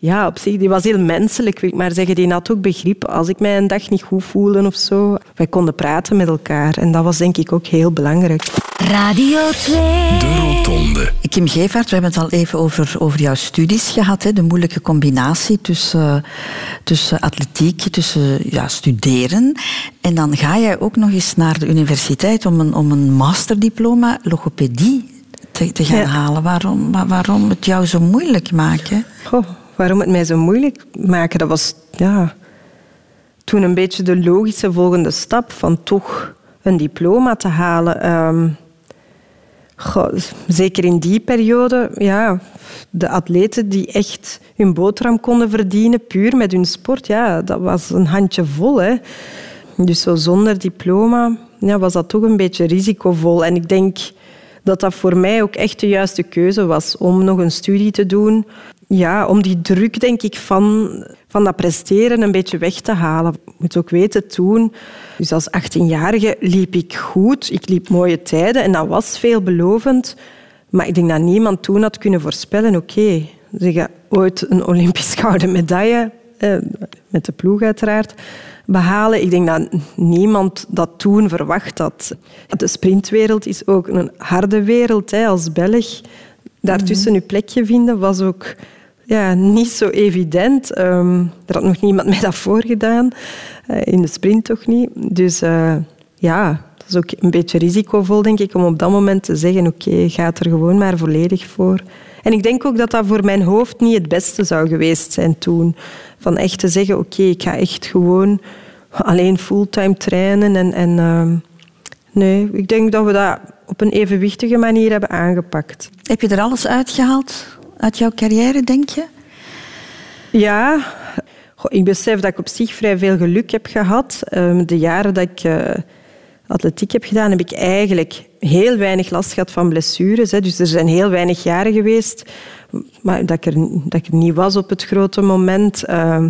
ja, op zich, die was heel menselijk, wil ik maar zeggen. Die had ook begrip als ik mij een dag niet goed voelde of zo. Wij konden praten met elkaar. En dat was denk ik ook heel belangrijk. Radio 2. De Rotonde. Kim Gevaert, we hebben het al even over, over jouw studies gehad. Hè? De moeilijke combinatie tussen, tussen atletiek, tussen ja, studeren. En dan ga jij ook nog eens naar de universiteit om een, om een masterdiploma logopedie te, te gaan Ja. halen. Waarom, wa- waarom het jou zo moeilijk maken? Goh, waarom het mij zo moeilijk maken, dat was ja, toen een beetje de logische volgende stap van toch een diploma te halen. Ehm, zeker in die periode, ja, de atleten die echt hun boterham konden verdienen, puur met hun sport, ja, dat was een handje vol. Hè. Dus zo zonder diploma ja, was dat toch een beetje risicovol. En ik denk dat dat voor mij ook echt de juiste keuze was om nog een studie te doen. Ja, om die druk, denk ik, van, van dat presteren een beetje weg te halen. Je moet ook weten, toen, dus als 18-jarige, liep ik goed. Ik liep mooie tijden en dat was veelbelovend. Maar ik denk dat niemand toen had kunnen voorspellen, oké, ze gaat ooit een Olympisch gouden medaille, eh, met de ploeg uiteraard, behalen. Ik denk dat niemand dat toen verwacht had. De sprintwereld is ook een harde wereld. Hè. Als Belg daartussen je plekje vinden was ook ja, niet zo evident. Um, er had nog niemand mij dat voorgedaan. Uh, in de sprint toch niet. Dus uh, ja, dat is ook een beetje risicovol, denk ik, om op dat moment te zeggen oké, ga er gewoon maar volledig voor. En ik denk ook dat dat voor mijn hoofd niet het beste zou geweest zijn toen. Van echt te zeggen, oké, ik ga echt gewoon alleen fulltime trainen. En, en uh, nee, ik denk dat we dat op een evenwichtige manier hebben aangepakt. Heb je er alles uitgehaald uit jouw carrière, denk je? Ja, ik besef dat ik op zich vrij veel geluk heb gehad. Um, de jaren dat ik uh, atletiek heb gedaan, heb ik eigenlijk heel weinig last gehad van blessures. Dus er zijn heel weinig jaren geweest maar dat, ik er, dat ik niet was op het grote moment. Uh,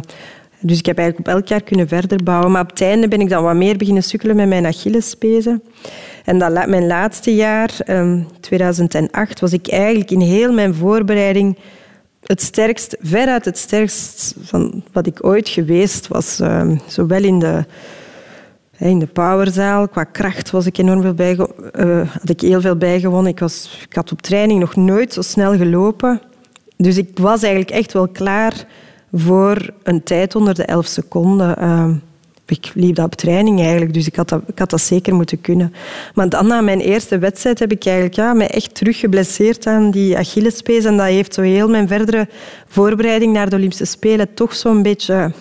dus ik heb eigenlijk op elk jaar kunnen verder bouwen. Maar op het einde ben ik dan wat meer beginnen sukkelen met mijn Achillespezen. En dat, mijn laatste jaar, um, 2008, was ik eigenlijk in heel mijn voorbereiding het sterkst, veruit het sterkst van wat ik ooit geweest was. Um, zowel in de, in de powerzaal, qua kracht was ik enorm veel bij, uh, had ik heel veel bijgewonnen. Ik, was, ik had op training nog nooit zo snel gelopen. Dus ik was eigenlijk echt wel klaar voor een tijd onder de 11 seconden. Ik liep dat op training eigenlijk, dus ik had, dat, ik had dat zeker moeten kunnen. Maar dan na mijn eerste wedstrijd heb ik eigenlijk ja, mij echt terug geblesseerd aan die Achillespees. En dat heeft zo heel mijn verdere voorbereiding naar de Olympische Spelen toch zo'n beetje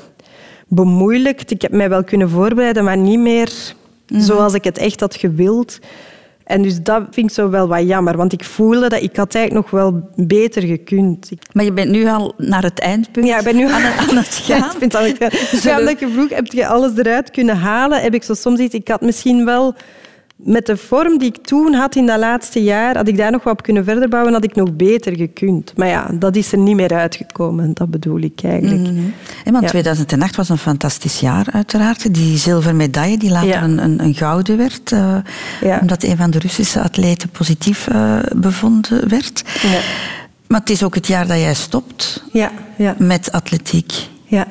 bemoeilijkt. Ik heb mij wel kunnen voorbereiden, maar niet meer mhm. zoals ik het echt had gewild. En dus dat vind ik zo wel wat jammer, want ik voelde dat ik had eigenlijk nog wel beter gekund. Maar je bent nu al naar het eindpunt ja, ik ben nu aan, het, aan het gaan. Ja, aan het gaan. Omdat je vroeg, heb je alles eruit kunnen halen? Heb ik zo soms iets... Ik had misschien wel met de vorm die ik toen had in dat laatste jaar, had ik daar nog wat op kunnen verder bouwen, had ik nog beter gekund. Maar ja, dat is er niet meer uitgekomen. Dat bedoel ik eigenlijk. Mm -hmm. 2008 was een fantastisch jaar, uiteraard. Die zilveren medaille, die later een, een, een, gouden werd, uh, omdat een van de Russische atleten positief uh, bevonden werd. Maar het is ook het jaar dat jij stopt met atletiek. Ja.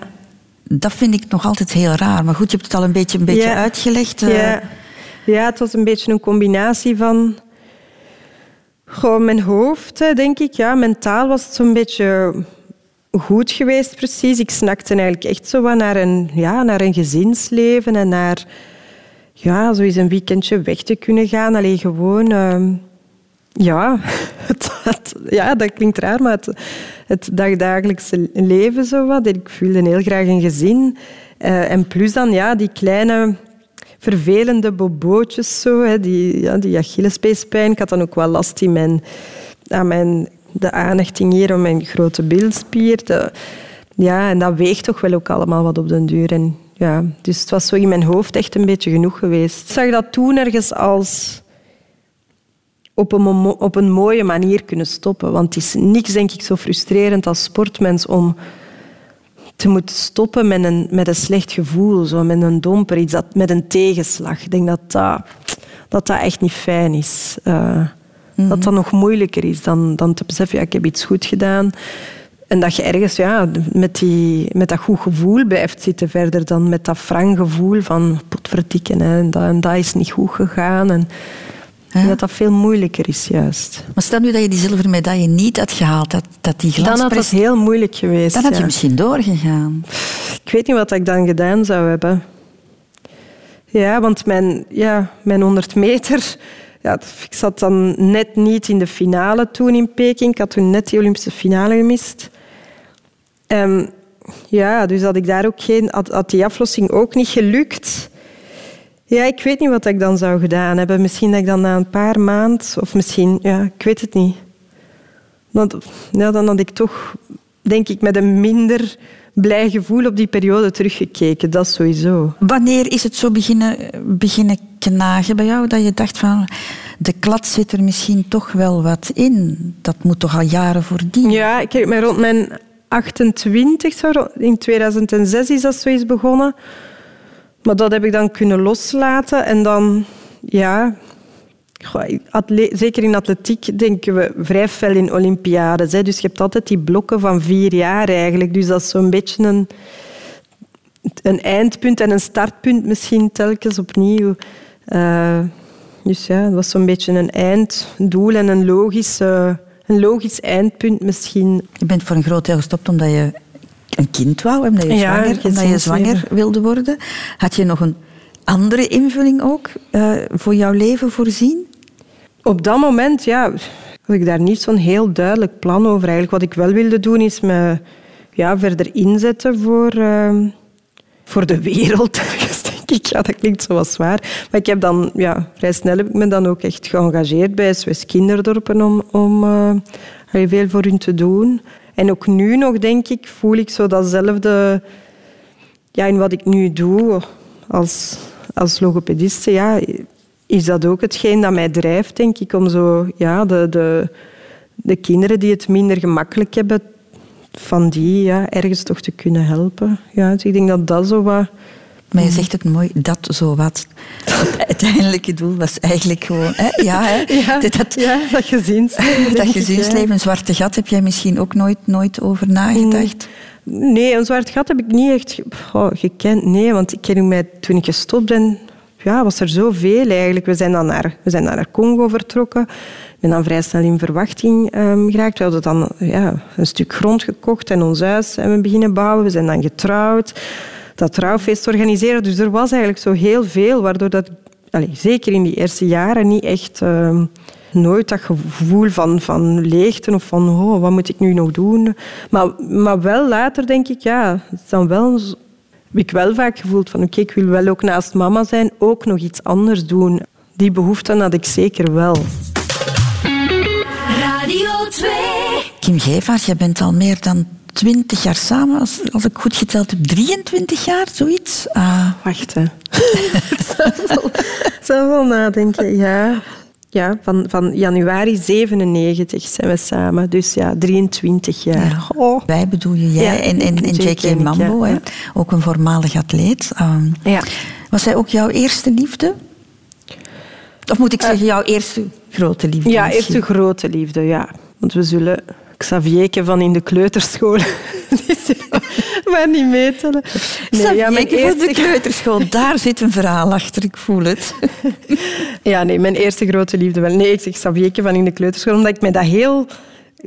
Dat vind ik nog altijd heel raar. Maar goed, je hebt het al een beetje, een beetje uitgelegd. Uh, ja. Het was een beetje een combinatie van... Gewoon mijn hoofd, denk ik. Ja, mentaal was het zo'n beetje goed geweest, precies. Ik snakte eigenlijk echt zo wat naar een, ja, naar een gezinsleven en naar ja, zo een weekendje weg te kunnen gaan. Alleen gewoon... Uh, ja, ja, dat klinkt raar, maar het, het dagdagelijkse leven zo wat. Ik voelde heel graag een gezin. Uh, en plus dan ja, die kleine vervelende bobootjes, zo, hè, die, ja, die Achillespeespijn. Ik had dan ook wel last in mijn, aan mijn, de aanhechting hier om mijn grote bilspier. Ja, en dat weegt toch wel ook allemaal wat op den duur. En, ja, dus het was zo in mijn hoofd echt een beetje genoeg geweest. Ik zag dat toen ergens als op een, op een mooie manier kunnen stoppen. Want het is niks, denk ik, zo frustrerend als sportmens om te moeten stoppen met een, met een slecht gevoel, zo, met een domper, iets dat, met een tegenslag. Ik denk dat dat, dat, dat echt niet fijn is. Uh, Dat dat nog moeilijker is dan, dan te beseffen, ja, ik heb iets goed gedaan. En dat je ergens ja, met, die, met dat goed gevoel blijft zitten verder dan met dat frank gevoel van potverdikken. Hè, en, dat, en dat is niet goed gegaan. En, dat dat veel moeilijker is, juist. Maar stel nu dat je die zilveren medaille niet had gehaald, dat, dat die Dan had het heel moeilijk geweest. Dan had je misschien doorgegaan. Ik weet niet wat ik dan gedaan zou hebben. Ja, want mijn, ja, mijn 100 meter... Ja, ik zat dan net niet in de finale toen in Peking. Ik had toen net die Olympische finale gemist. Um, ja, dus had ik daar ook geen... Had, had die aflossing ook niet gelukt ja, ik weet niet wat ik dan zou gedaan hebben. Misschien dat ik dan na een paar maanden, of misschien, ja, ik weet het niet. Want, ja, dan had ik toch, denk ik, met een minder blij gevoel op die periode teruggekeken. Dat sowieso. Wanneer is het zo beginnen, beginnen knagen bij jou dat je dacht van de klad zit er misschien toch wel wat in? Dat moet toch al jaren voordien? Ja, ik heb mij rond mijn 28, in 2006 is dat zoiets begonnen. Maar dat heb ik dan kunnen loslaten. En dan, ja... Zeker in atletiek denken we vrij fel in Olympiades. Dus je hebt altijd die blokken van vier jaar eigenlijk. Dus dat is zo'n beetje een... een eindpunt en een startpunt misschien telkens opnieuw. Eh, dus ja, het was zo'n beetje een einddoel en een logisch, een logisch eindpunt misschien. Je bent voor een groot deel gestopt omdat je een kind wou, omdat je, Ja, zwanger, omdat je zwanger wilde worden. Had je nog een andere invulling ook eh, voor jouw leven voorzien? Op dat moment ja, had ik daar niet zo'n heel duidelijk plan over. Eigenlijk wat ik wel wilde doen is me ja, verder inzetten voor, ehm, voor de wereld. denk ik. Ja, dat klinkt zo wat zwaar. Maar ik heb dan, ja, vrij snel heb ik me dan ook echt geëngageerd bij SOS Kinderdorpen om, om heel veel voor hun te doen. En ook nu nog, denk ik, voel ik zo datzelfde ja, in wat ik nu doe als, als logopediste. Ja, is dat ook hetgeen dat mij drijft, denk ik, om zo, ja, de, de, de kinderen die het minder gemakkelijk hebben, van die ja, ergens toch te kunnen helpen. Ja, dus ik denk dat dat zo wat... Maar je zegt het mooi, dat zo wat. Het uiteindelijke doel was eigenlijk gewoon... Hè, ja, hè, Ja, dat, dat, ja, dat gezinsleven. dat gezinsleven, ja. een zwarte gat, heb jij misschien ook nooit, nooit over nagedacht? Nee, een zwart gat heb ik niet echt gekend. Nee, want ik ken mij, toen ik gestopt ben, ja, was er zoveel eigenlijk. We zijn dan naar, we zijn dan naar Congo vertrokken. Ik ben dan vrij snel in verwachting ehm, geraakt. We hadden dan ja, een stuk grond gekocht en ons huis hebben we beginnen bouwen. We zijn dan getrouwd. Dat trouwfeest organiseren. Dus er was eigenlijk zo heel veel, waardoor dat, allee, zeker in die eerste jaren, niet echt... ehm, nooit dat gevoel van, van leegte of van oh, wat moet ik nu nog doen. Maar, maar wel later denk ik, ja, het is dan wel, heb ik wel vaak gevoeld van oké, ik wil wel ook naast mama zijn, ook nog iets anders doen. Die behoefte had ik zeker wel. Radio 2. Kim Gevaert, jij bent al meer dan 20 jaar samen, als, als ik goed geteld heb, 23 jaar, zoiets. Ah, Wacht, hè. Ik zal wel nadenken, ja. Ja, van, van januari 97 zijn we samen. Dus ja, 23 jaar. ja. Oh. Wij bedoel je, jij Ja, en, en, en JK Mambo, ja. ook een voormalig atleet. Ehm, Ja. Was zij ook jouw eerste liefde? Of moet ik zeggen, jouw eerste grote liefde? Ja, misschien? eerste grote liefde, ja. Want we zullen Xavierke van in de kleuterschool maar niet meetellen. Nee, ja, mijn voor de kleuterschool, daar zit een verhaal achter, ik voel het. ja, nee, mijn eerste grote liefde wel. Nee, ik zeg Xavierke van in de kleuterschool, omdat ik me dat heel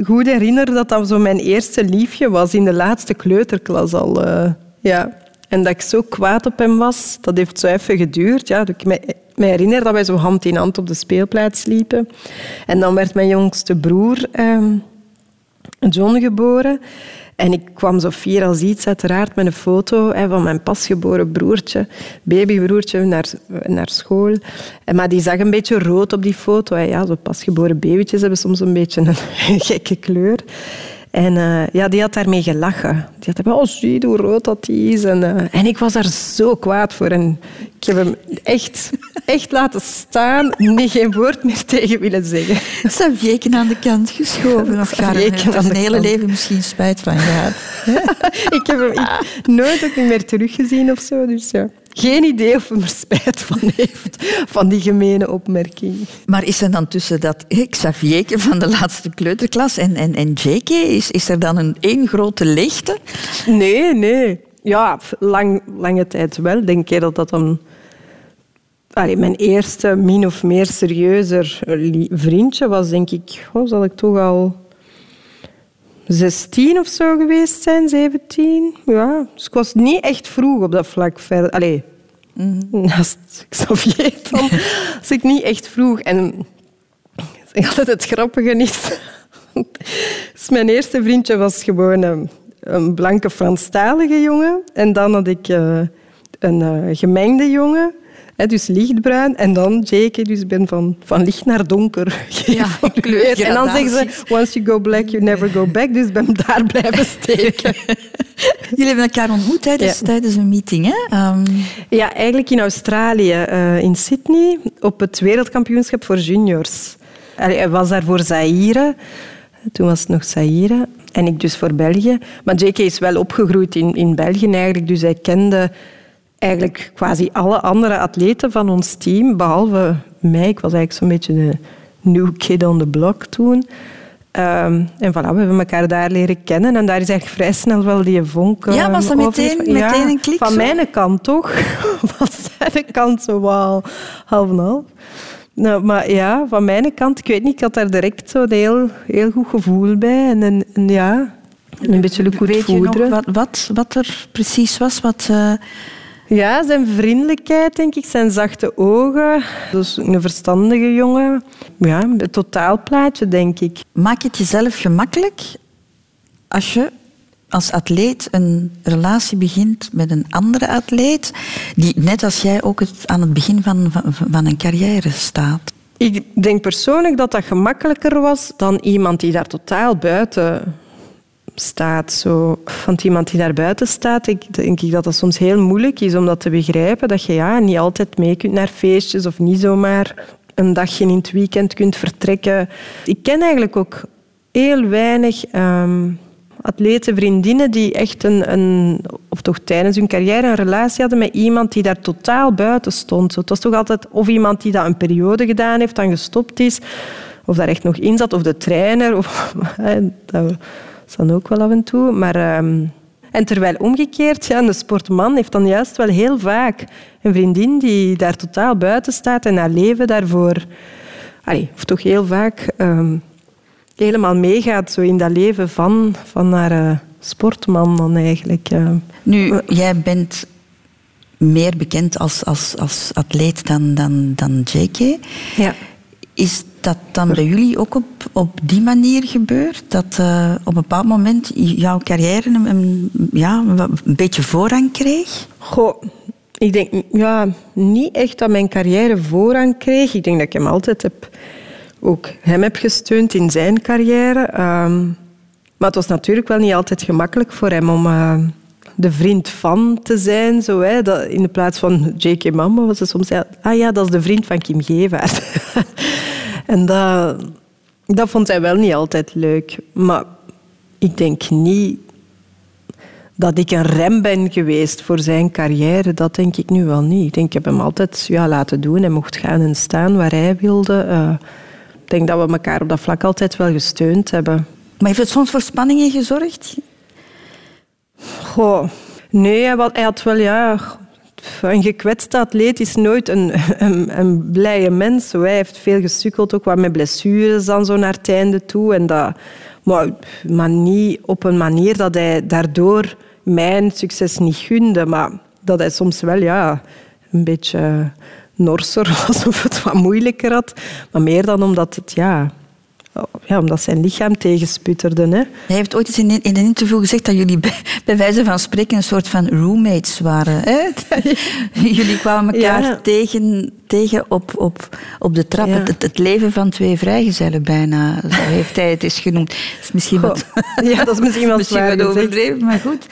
goed herinner dat dat zo mijn eerste liefje was in de laatste kleuterklas al. eh, ja. En dat ik zo kwaad op hem was, dat heeft zo even geduurd. Ja, dat ik me, me herinner dat wij zo hand in hand op de speelplaats liepen. En dan werd mijn jongste broer... ehm, John geboren. En ik kwam zo fier als iets, uiteraard, met een foto hè, van mijn pasgeboren broertje, babybroertje, naar, naar school. En, maar die zag een beetje rood op die foto. Hè. Ja, zo pasgeboren babytjes hebben soms een beetje een gekke kleur. En eh, ja, die had daarmee gelachen. Die had oh, zie hoe rood dat die is. En, eh, en ik was daar zo kwaad voor. En ik heb hem echt, echt laten staan, niet geen woord meer tegen willen zeggen. Xavierken aan de kant geschoven. Of Xavierken heeft er zijn hele kant. leven misschien spijt van gehad. ik heb hem ik- nooit ook niet meer teruggezien of zo. Dus ja. Geen idee of hij er spijt van heeft, van die gemene opmerking. Maar is er dan tussen dat eh, Xavierke van de laatste kleuterklas en, en, en JK, is, is er dan een één grote leegte? Nee, nee. Ja, lang, lange tijd wel. Denk ik dat dat. Allee, mijn eerste min of meer serieuzer li- vriendje was, denk ik... Oh, zal ik toch al 16 of zo geweest zijn, 17. Ja, dus ik was niet echt vroeg op dat vlak verder. Allee, naast Xavier dan was ik niet echt vroeg. En ik altijd het grappige is... Dus mijn eerste vriendje was gewoon een, een blanke Franstalige jongen. En dan had ik eh, een eh, gemengde jongen. Dus lichtbruin. En dan Jake, dus ik ben van, van licht naar donker geëvolueerd. en dan zeggen ze, once you go black, you never go back. Dus ik ben daar blijven steken. Jullie hebben elkaar ontmoet tijdens, Ja. tijdens een meeting, hè? Ehm, Ja, eigenlijk in Australië, eh, in Sydney, op het wereldkampioenschap voor juniors. Hij was daar voor Zaire. Toen was het nog Zaire. En ik dus voor België. Maar JK is wel opgegroeid in, in België eigenlijk. Dus hij kende eigenlijk quasi alle andere atleten van ons team. Behalve mij. Ik was eigenlijk zo'n beetje de new kid on the block toen. Ehm, en voilà, we hebben elkaar daar leren kennen. En daar is eigenlijk vrij snel wel die vonk Ja, was dat meteen- meteen een klik Van zo? mijn kant toch? van zijn kant zo wel half en half. Nou, maar ja, van mijn kant, ik weet niet, ik had daar direct zo'n heel, heel goed gevoel bij. En, en, en ja, een beetje le coup de Weet je nog wat, wat, wat er precies was? Wat, eh, Ja, zijn vriendelijkheid, denk ik, zijn zachte ogen. Dus een verstandige jongen. Ja, het totaalplaatje, denk ik. maak je het jezelf gemakkelijk als je als atleet een relatie begint met een andere atleet die net als jij ook het, aan het begin van, van, van een carrière staat? Ik denk persoonlijk dat dat gemakkelijker was dan iemand die daar totaal buiten staat. Zo. Want iemand die daar buiten staat, ik denk ik dat dat soms heel moeilijk is om dat te begrijpen. Dat je ja, niet altijd mee kunt naar feestjes of niet zomaar een dagje in het weekend kunt vertrekken. Ik ken eigenlijk ook heel weinig ehm atleten, vriendinnen die echt een, een, of toch tijdens hun carrière een relatie hadden met iemand die daar totaal buiten stond. Het was toch altijd of iemand die dat een periode gedaan heeft, dan gestopt is, of daar echt nog in zat, of de trainer. Of, is dan ook wel af en toe. Maar, ehm, en terwijl omgekeerd, ja, een sportman heeft dan juist wel heel vaak een vriendin die daar totaal buiten staat en haar leven daarvoor, allee, of toch heel vaak, ehm, helemaal meegaat zo in dat leven van, van haar eh, sportman dan eigenlijk. eh. Nu, jij bent meer bekend als, als, als atleet dan, dan, dan JK. Ja. Is dat dan bij jullie ook op, op die manier gebeurd? Dat eh, op een bepaald moment jouw carrière een, ja, een beetje voorrang kreeg? Goh, ik denk ja, niet echt dat mijn carrière voorrang kreeg. Ik denk dat ik hem altijd heb, ook hem heb gesteund in zijn carrière. Ehm, maar het was natuurlijk wel niet altijd gemakkelijk voor hem om eh, de vriend van te zijn. Zo, hè. Dat, in de plaats van J.K. Mamba was het soms... Ah ja, dat is de vriend van Kim Gevaert. en dat, dat vond hij wel niet altijd leuk. Maar ik denk niet dat ik een rem ben geweest voor zijn carrière, dat denk ik nu wel niet. Ik denk, ik heb hem altijd ja, laten doen. Hij mocht gaan en staan waar hij wilde. Eh, ik denk dat we elkaar op dat vlak altijd wel gesteund hebben. Maar heeft het soms voor spanningen gezorgd? Goh, nee, hij, had wel, ja... Een gekwetste atleet is nooit een, een, een blije mens. Hij heeft veel gesukkeld, ook wat met blessures dan zo naar het einde toe. En dat, maar, maar niet op een manier dat hij daardoor mijn succes niet gunde. Maar dat hij soms wel ja, een beetje norser was of het wat moeilijker had. Maar meer dan omdat het... Ja, ja, omdat zijn lichaam tegensputterde. Hè. Hij heeft ooit eens in, in een interview gezegd dat jullie bij, bij wijze van spreken een soort van roommates waren. Hè? jullie kwamen elkaar Ja. tegen, tegen op, op, op de trap. Ja. Het, het leven van twee vrijgezellen bijna, zo heeft hij het eens genoemd. Dat is misschien wat, Ja, dat is misschien wel misschien wat overdreven, maar goed.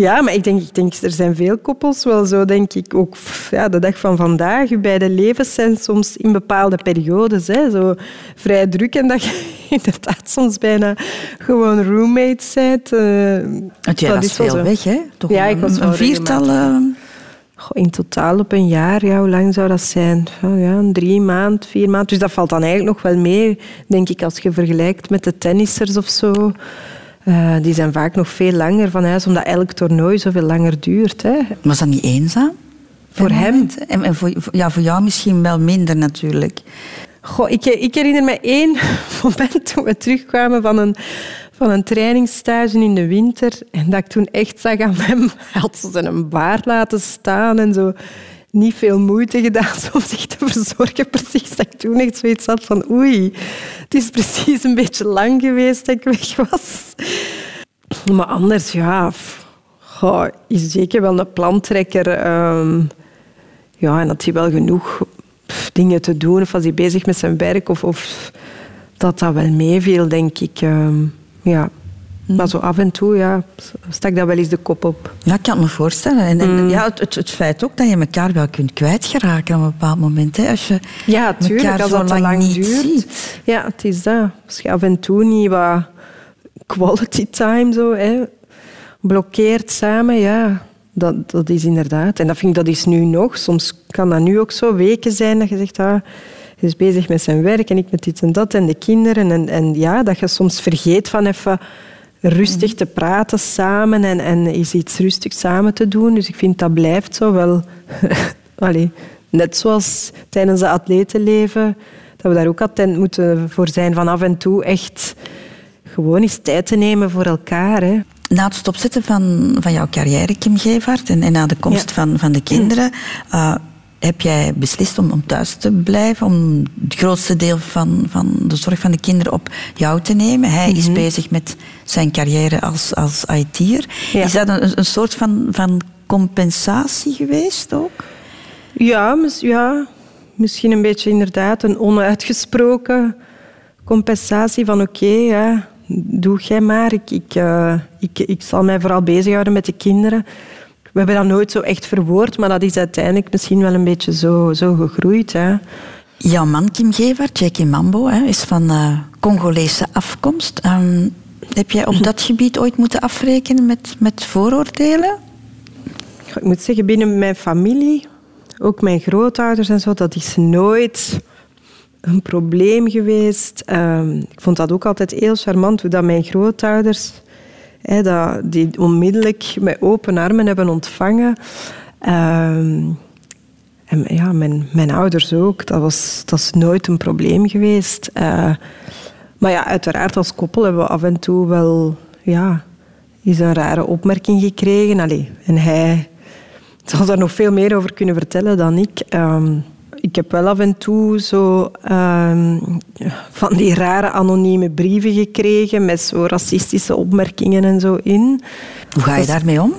Ja, maar ik denk, ik denk, er zijn veel koppels wel zo, denk ik. Ook ja, de dag van vandaag, je beide levens zijn soms in bepaalde periodes hè, zo vrij druk en dat je inderdaad soms bijna gewoon roommates bent. eh, Want jij was is wel veel zo. weg, hè? Toch Ja, ik was een, viertal... eh, Goh, in totaal op een jaar, ja, hoe lang zou dat zijn? Oh, ja, een drie maand, vier maand. Dus dat valt dan eigenlijk nog wel mee, denk ik, als je vergelijkt met de tennissers of zo. Eh, die zijn vaak nog veel langer van huis, omdat elk toernooi zoveel langer duurt. Hè. was dat niet eenzaam? Voor een hem? En, en voor, ja, voor jou misschien wel minder natuurlijk. Goh, ik, ik herinner me één moment toen we terugkwamen van een, van een trainingsstage in de winter. En dat ik toen echt zag aan hem, hij had zo zijn baard laten staan en zo. Niet veel moeite gedaan om zich te verzorgen. Precies dat ik toen echt zoiets had van oei, het is precies een beetje lang geweest dat ik weg was. Maar anders, ja, goh, is zeker wel een plantrekker. ehm, ja, en had hij wel genoeg dingen te doen of was hij bezig met zijn werk of, of dat dat wel meeviel, denk ik. ehm, ja. Maar zo af en toe ja, stak dat wel eens de kop op. Ja, ik kan het me voorstellen. En, en Mm. ja, het, het, het feit ook dat je elkaar wel kunt kwijtgeraken op een bepaald moment. Hè, als je Ja, tuurlijk, als dat lang, lang niet duurt. ziet. Ja, het is dat. Als je af en toe niet wat quality time zo, hè, blokkeert samen, ja, dat, dat is inderdaad. En dat vind ik, dat is nu nog. Soms kan dat nu ook zo weken zijn dat je zegt, ah, is bezig met zijn werk en ik met dit en dat en de kinderen. En, en ja, dat je soms vergeet van even rustig te praten samen en, en is iets rustig samen te doen. Dus ik vind dat blijft zo wel... Allee, net zoals tijdens het atletenleven, dat we daar ook attent moeten voor zijn van af en toe echt gewoon eens tijd te nemen voor elkaar. Hè. Na het stopzetten van, van jouw carrière, Kim Gevaert, en, en na de komst Ja. van, van de kinderen, eh, heb jij beslist om, om thuis te blijven, om het grootste deel van, van de zorg van de kinderen op jou te nemen. Hij is bezig met zijn carrière als, als IT'er. Ja. Is dat een, een soort van, van compensatie geweest ook? Ja, ja, misschien een beetje inderdaad een onuitgesproken compensatie van oké, ja, doe jij maar. Ik, ik, eh, ik, ik zal mij vooral bezighouden met de kinderen. We hebben dat nooit zo echt verwoord, maar dat is uiteindelijk misschien wel een beetje zo, zo gegroeid. Hè. Jouw man, Kim Gevaert, Jackie Mambo, hè, is van eh, Congolese afkomst. Ehm, heb jij op dat gebied ooit moeten afrekenen met, met vooroordelen? Ik moet zeggen, binnen mijn familie, ook mijn grootouders en zo, dat is nooit een probleem geweest. Ehm, ik vond dat ook altijd heel charmant hoe dat mijn grootouders hè, dat, die onmiddellijk met open armen hebben ontvangen. Ehm, en ja, mijn, mijn ouders ook. Dat, was, dat is nooit een probleem geweest. Eh, maar ja, uiteraard als koppel hebben we af en toe wel ja, is een rare opmerking gekregen. Allee, en hij zal daar nog veel meer over kunnen vertellen dan ik. Ehm, ik heb wel af en toe zo ehm, van die rare anonieme brieven gekregen met zo racistische opmerkingen en zo in. Hoe ga je daarmee om?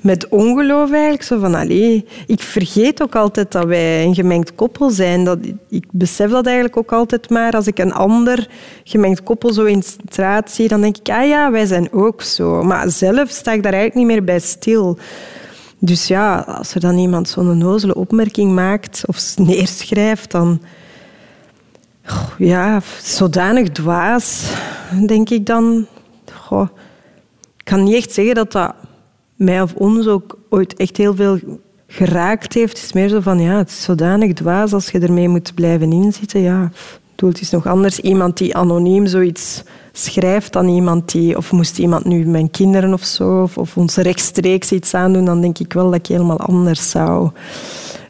met ongeloof eigenlijk. Zo van, allee, ik vergeet ook altijd dat wij een gemengd koppel zijn. Dat, ik besef dat eigenlijk ook altijd maar. Als ik een ander gemengd koppel zo in de straat zie, dan denk ik, ah ja, wij zijn ook zo. Maar zelf sta ik daar eigenlijk niet meer bij stil. Dus ja, als er dan iemand zo'n onnozele opmerking maakt of neerschrijft, dan... Ja, zodanig dwaas, denk ik dan. Goh, ik kan niet echt zeggen dat dat mij of ons ook ooit echt heel veel geraakt heeft. Het is meer zo van, ja, het is zodanig dwaas als je ermee moet blijven inzitten. Ja, ik bedoel, het is nog anders iemand die anoniem zoiets schrijft dan iemand die... Of moest iemand nu mijn kinderen of zo, of, of ons rechtstreeks iets aandoen, dan denk ik wel dat ik helemaal anders zou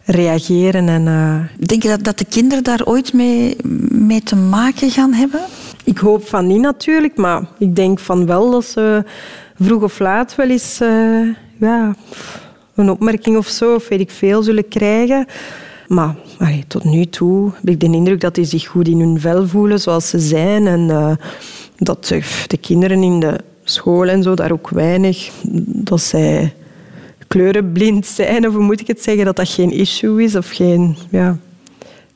reageren. En, eh, Denk je dat, dat de kinderen daar ooit mee, mee te maken gaan hebben? Ik hoop van niet natuurlijk, maar ik denk van wel dat ze vroeg of laat wel eens eh, ja, een opmerking of zo, of weet ik veel, zullen krijgen. Maar allee, tot nu toe heb ik de indruk dat die zich goed in hun vel voelen zoals ze zijn. En eh, dat de kinderen in de school en zo daar ook weinig, dat zij kleurenblind zijn, of hoe moet ik het zeggen, dat dat geen issue is of geen... Ja.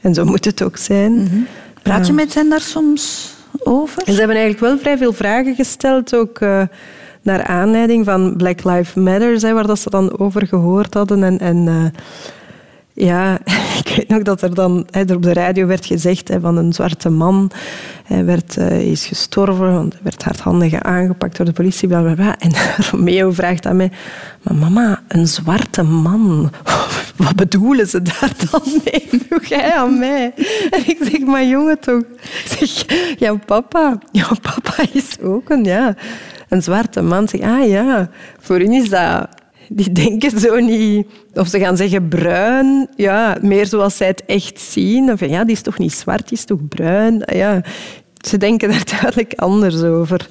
En zo moet het ook zijn. Praat je met hen daar soms over? En ze hebben eigenlijk wel vrij veel vragen gesteld, ook eh, naar aanleiding van Black Lives Matter, hè, waar dat ze dan over gehoord hadden. En, en eh, ja, ik weet nog dat er dan hè, er op de radio werd gezegd hè, van een zwarte man hij werd, eh, is gestorven, want hij werd hardhandig aangepakt door de politie. Bla, bla, bla. En Romeo vraagt aan mij, maar mama, een zwarte man, wat bedoelen ze daar dan mee? Vroeg hij aan mij. En ik zeg, maar jongen toch. Ik zeg, jouw papa, jouw papa is ook een, ja, een zwarte man. Zeg, ah ja, voor hun is dat... Die denken zo niet... Of ze gaan zeggen bruin, ja, meer zoals zij het echt zien. Of ja, die is toch niet zwart, die is toch bruin. Ja, ze denken daar duidelijk anders over.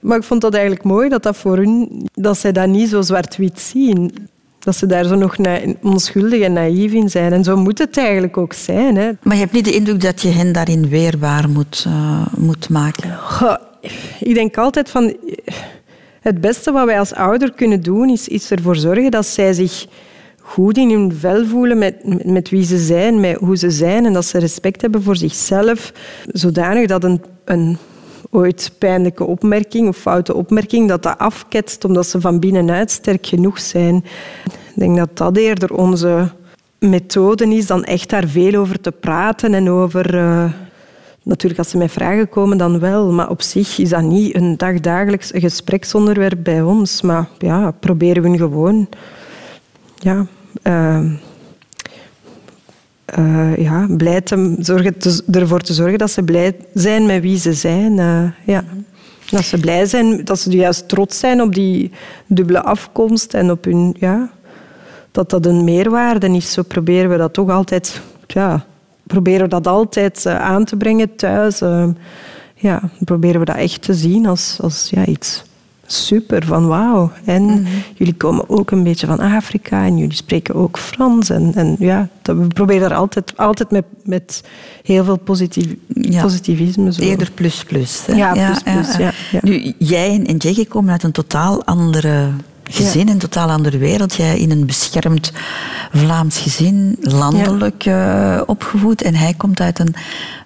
Maar ik vond dat eigenlijk mooi dat dat voor hun... Dat zij dat niet zo zwart-wit zien. Dat ze daar zo nog onschuldig en naïef in zijn. En zo moet het eigenlijk ook zijn. Hè. Maar je hebt niet de indruk dat je hen daarin weerbaar moet, eh, moet maken? Goh, ik denk altijd van... Het beste wat wij als ouder kunnen doen, is, is ervoor zorgen dat zij zich goed in hun vel voelen met, met, wie ze zijn, met hoe ze zijn. En dat ze respect hebben voor zichzelf. Zodanig dat een, een ooit pijnlijke opmerking of foute opmerking, dat dat afketst omdat ze van binnenuit sterk genoeg zijn. Ik denk dat dat eerder onze methode is dan echt daar veel over te praten en over... eh, Natuurlijk, als ze met vragen komen, dan wel. Maar op zich is dat niet een dagdagelijks gespreksonderwerp bij ons. Maar ja, proberen we gewoon... Ja, eh, eh, ja, blij te zorgen, ervoor te zorgen dat ze blij zijn met wie ze zijn. eh, ja. Dat ze blij zijn, dat ze juist trots zijn op die dubbele afkomst en op hun... Ja, dat dat een meerwaarde is. Zo proberen we dat toch altijd... Ja, proberen we dat altijd eh, aan te brengen thuis. eh. ja, proberen we dat echt te zien als, als ja, iets super, van wauw. En jullie komen ook een beetje van Afrika en jullie spreken ook Frans. En, en ja, dat, we proberen daar altijd, altijd met, met heel veel positief, Ja. positivisme. Zo. Eerder plus plus. hè? Ja, plus, plus, ja, ja. Nu, jij en- en Jackie komen uit een totaal andere gezin, een totaal andere wereld. Jij in een beschermd Vlaams gezin, landelijk eh, opgevoed. En hij komt uit een,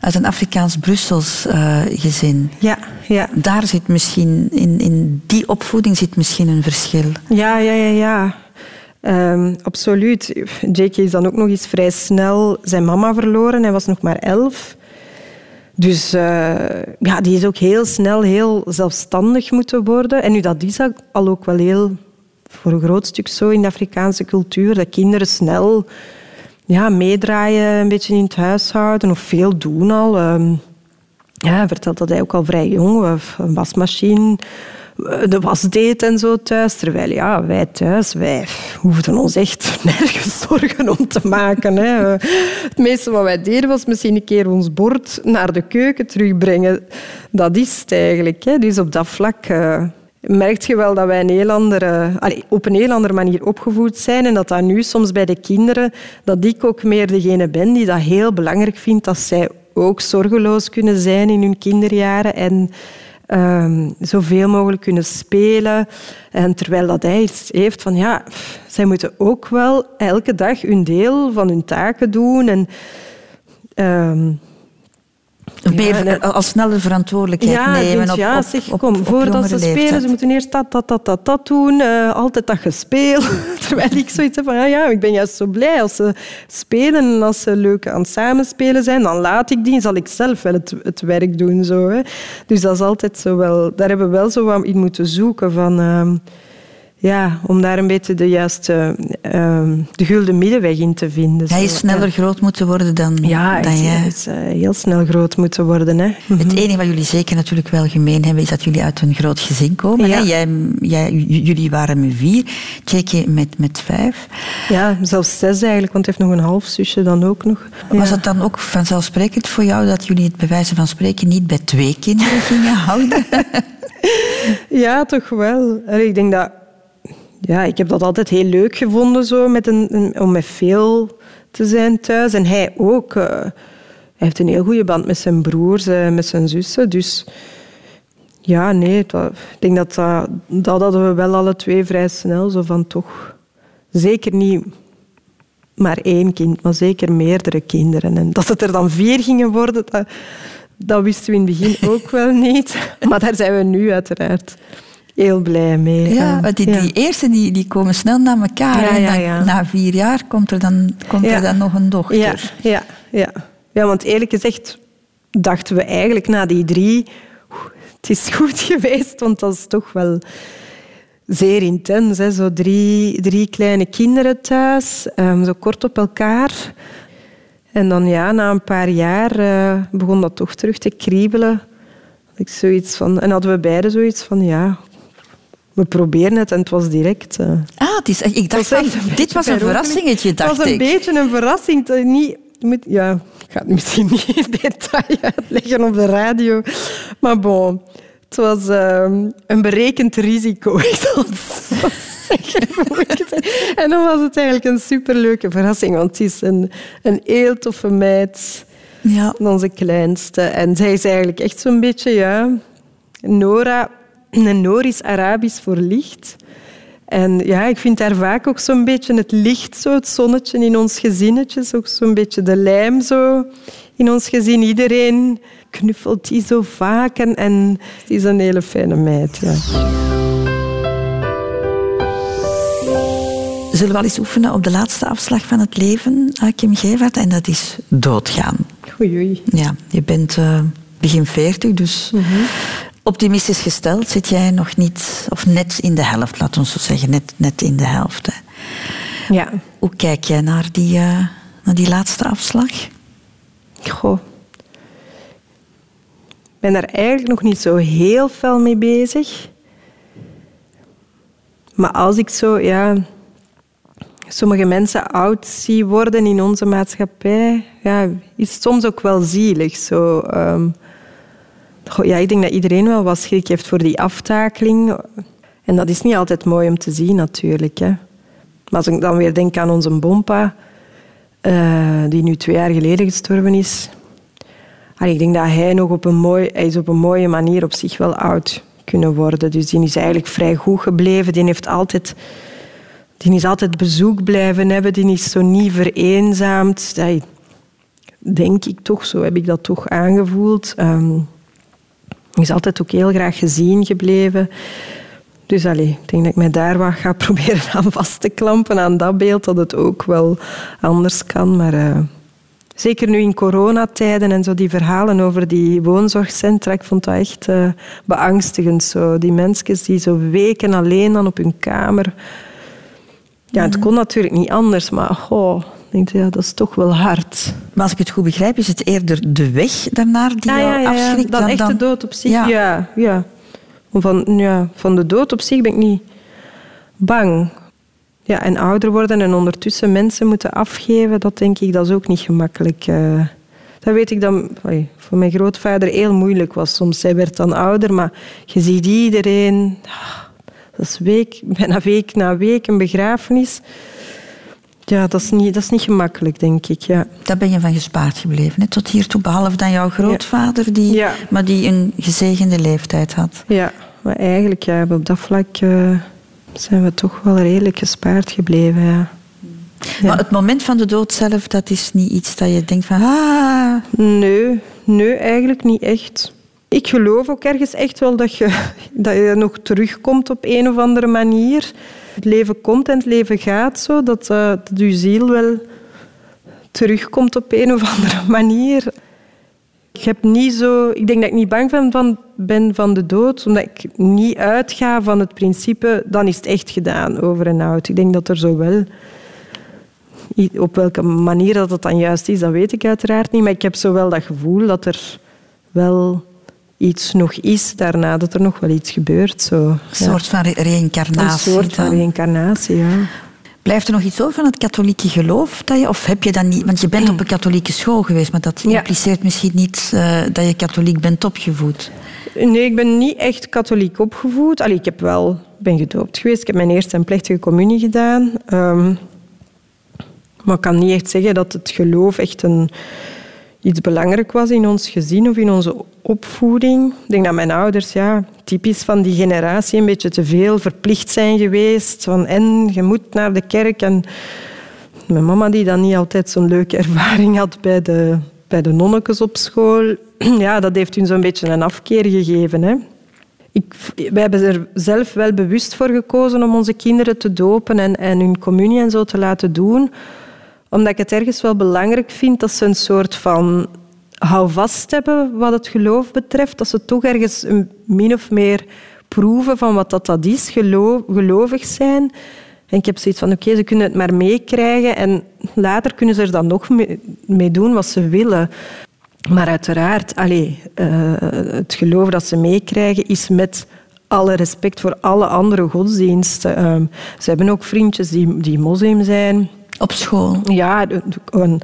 uit een Afrikaans-Brussels eh, gezin. Ja, ja. Daar zit misschien, in, in die opvoeding zit misschien een verschil. Ja, ja, ja, ja. Ehm, absoluut. J.K. is dan ook nog eens vrij snel zijn mama verloren. Hij was nog maar elf. Dus eh, ja, die is ook heel snel heel zelfstandig moeten worden. En nu, dat is al ook wel heel voor een groot stuk zo in de Afrikaanse cultuur. Dat kinderen snel ja, meedraaien een beetje in het huishouden. Of veel doen al. Ehm, ja, hij vertelt dat hij ook al vrij jong een wasmachine eh, de was deed en zo thuis. Terwijl ja, wij thuis, wij hoefden ons echt nergens zorgen om te maken. Hè. Het meeste wat wij deden was misschien een keer ons bord naar de keuken terugbrengen. Dat is het eigenlijk. Hè. Dus op dat vlak eh, merk je wel dat wij een op een heel andere manier opgevoed zijn. En dat dat nu soms bij de kinderen, dat ik ook meer degene ben die dat heel belangrijk vindt dat zij ook zorgeloos kunnen zijn in hun kinderjaren en ehm, zoveel mogelijk kunnen spelen. En terwijl dat hij iets heeft van ja, zij moeten ook wel elke dag hun deel van hun taken doen. En, ehm, Meer al sneller verantwoordelijkheid ja, nemen denk, op, ja, zeg, op- kom, op voordat ze spelen, leeftijd. ze moeten eerst dat, dat, dat, dat, dat doen. eh, altijd dat gespeel. Terwijl ik zoiets heb van, ja, ja, ik ben juist zo blij als ze spelen en als ze leuk aan het samenspelen zijn, dan laat ik die, zal ik zelf wel het, het werk doen. Zo, hè. Dus dat is altijd zo wel, daar hebben we wel zo wat in moeten zoeken van... ehm, ja, om daar een beetje de juiste, ehm, de gulden middenweg in te vinden. Hij is sneller groot moeten worden dan, Ja, dan jij. is eh, heel snel groot moeten worden. Hè. Het enige wat jullie zeker natuurlijk wel gemeen hebben, is dat jullie uit een groot gezin komen. Ja. Hè? Jij, jij, jullie waren met vier, Jake met, met vijf. Ja, zelfs zes eigenlijk, want hij heeft nog een half zusje dan ook nog. Was Ja. het dan ook vanzelfsprekend voor jou dat jullie het bij wijze van spreken niet bij twee kinderen gingen houden? Ja, toch wel. Ik denk dat... Ja, ik heb dat altijd heel leuk gevonden, zo, met een, om met veel te zijn thuis. En hij ook. eh, hij heeft een heel goede band met zijn broers en met zijn zussen. Dus ja, nee. ik denk dat, dat dat hadden we wel alle twee vrij snel. Zo van toch... Zeker niet maar één kind, maar zeker meerdere kinderen. En dat het er dan vier gingen worden, dat, dat wisten we in het begin ook wel niet. Maar daar zijn we nu uiteraard heel blij mee. Ja, want die, eerste die, die komen snel naar elkaar. En. Na vier jaar komt er dan, komt er dan nog een dochter. Ja, ja, ja. want eerlijk gezegd dachten we eigenlijk na die drie... Het is goed geweest, want dat is toch wel zeer intens. Hè? Zo drie, drie kleine kinderen thuis, ehm, zo kort op elkaar. En dan ja, na een paar jaar eh, begon dat toch terug te kriebelen. Ik zoiets van, en hadden we beiden zoiets van, ja, we proberen het. En het was direct... eh, Ah, het is, ik dacht van, dit was een verrassingetje, Het dacht was een ik. beetje een verrassing. Niet, moet, ja, ik ga het misschien niet in detail uitleggen op de radio. Maar bon, het was ehm, een berekend risico. Ik zal het ik het zeggen. En dan was het eigenlijk een superleuke verrassing. Want het is een, een heel toffe meid. Ja. Onze kleinste. En zij is eigenlijk echt zo'n beetje, ja... Nora... En Noor is Arabisch voor licht. En ja, ik vind daar vaak ook zo'n beetje het licht, zo, het zonnetje in ons gezinnetje. Ook zo'n beetje de lijm zo in ons gezin. Iedereen knuffelt die zo vaak. En, en het is een hele fijne meid, ja. Zullen we al eens oefenen op de laatste afslag van het leven, eh, Kim Gevaert, en dat is doodgaan. Oei, oei. Ja, je bent eh, begin 40, dus optimistisch gesteld zit jij nog niet, of net in de helft, laten we zo zeggen, net, net in de helft. Hè. Ja. Hoe kijk jij naar die, eh, na die laatste afslag? Goh. Ik ben daar eigenlijk nog niet zo heel fel mee bezig. Maar als ik zo, ja, sommige mensen oud zie worden in onze maatschappij, ja, is het soms ook wel zielig. Zo, ehm, ja, ik denk dat iedereen wel wat schrik heeft voor die aftakeling. En dat is niet altijd mooi om te zien, natuurlijk. Hè. Maar als ik dan weer denk aan onze bompa, eh, die nu twee jaar geleden gestorven is. Ik denk dat hij nog op een, mooi, hij is op een mooie manier op zich wel oud kunnen worden. Dus die is eigenlijk vrij goed gebleven. Die, heeft altijd, die is altijd bezoek blijven hebben. Die is zo niet vereenzaamd. Dat denk ik toch, zo heb ik dat toch aangevoeld. Um, is altijd ook heel graag gezien gebleven. Dus allee, ik denk dat ik mij daar wat ga proberen aan vast te klampen aan dat beeld, dat het ook wel anders kan. Maar uh, zeker nu in coronatijden en zo die verhalen over die woonzorgcentra, ik vond dat echt uh, beangstigend. Zo. Die mensen die zo weken alleen dan op hun kamer. Ja, het kon natuurlijk niet anders, maar oh, ik denk, ja, dat is toch wel hard. Maar als ik het goed begrijp, is het eerder de weg daarnaar die ja, jou ja, ja, afschrikt dan, dan, echt dan... de dood op zich. Ja. Ja, ja. Van, ja, van de dood op zich ben ik niet bang. Ja, en ouder worden en ondertussen mensen moeten afgeven, dat denk ik, dat is ook niet gemakkelijk. eh. dat weet ik dan oei, voor mijn grootvader heel moeilijk was. Soms hij werd dan ouder, maar je ziet iedereen. ah, Dat is week, bijna week na week een begrafenis. Ja, dat is niet, dat is niet gemakkelijk, denk ik. Ja. Daar ben je van gespaard gebleven, hè? tot hiertoe, behalve dan jouw grootvader, die, Ja. maar die een gezegende leeftijd had. Ja, maar eigenlijk ja, op dat vlak eh, zijn we toch wel redelijk gespaard gebleven. Ja. Maar het moment van de dood zelf, dat is niet iets dat je denkt van... Ah, Nee, nee, eigenlijk niet echt. Ik geloof ook ergens echt wel dat je, dat je nog terugkomt op een of andere manier. Het leven komt en het leven gaat zo, dat, eh, dat je ziel wel terugkomt op een of andere manier. Ik, heb niet zo, ik denk dat ik niet bang van, ben van de dood, omdat ik niet uitga van het principe, dan is het echt gedaan, over en out. Ik denk dat er zo wel... Op welke manier dat het dan juist is, dat weet ik uiteraard niet. Maar ik heb zo wel dat gevoel dat er wel iets nog is daarna, dat er nog wel iets gebeurt. Zo. een soort van re- Een reïncarnatie. soort van reïncarnatie, ja. Blijft er nog iets over van het katholieke geloof? Dat je, of heb je dat niet? Want je bent op een katholieke school geweest, maar dat Ja. impliceert misschien niet eh, dat je katholiek bent opgevoed. Nee, ik ben niet echt katholiek opgevoed. Allee, ik heb wel, ben gedoopt geweest. Ik heb mijn eerste en plechtige communie gedaan. Ehm, maar ik kan niet echt zeggen dat het geloof echt een, iets belangrijk was in ons gezin of in onze opvoeding. Ik denk dat mijn ouders, ja, typisch van die generatie, een beetje te veel verplicht zijn geweest. Van, en je moet naar de kerk. En mijn mama, die dan niet altijd zo'n leuke ervaring had bij de, bij de nonnekes op school, ja, dat heeft hun zo'n beetje een afkeer gegeven. Hè. Ik, wij hebben er zelf wel bewust voor gekozen om onze kinderen te dopen en, en hun communie en zo te laten doen. Omdat ik het ergens wel belangrijk vind dat ze een soort van houvast hebben wat het geloof betreft. Dat ze toch ergens een min of meer proeven van wat dat, dat is, gelovig zijn. En ik heb zoiets van, oké, ze kunnen het maar meekrijgen en later kunnen ze er dan nog mee, doen wat ze willen. Maar uiteraard, allee, eh, het geloof dat ze meekrijgen is met alle respect voor alle andere godsdiensten. Ehm, ze hebben ook vriendjes die, die moslim zijn. Op school? Ja, een,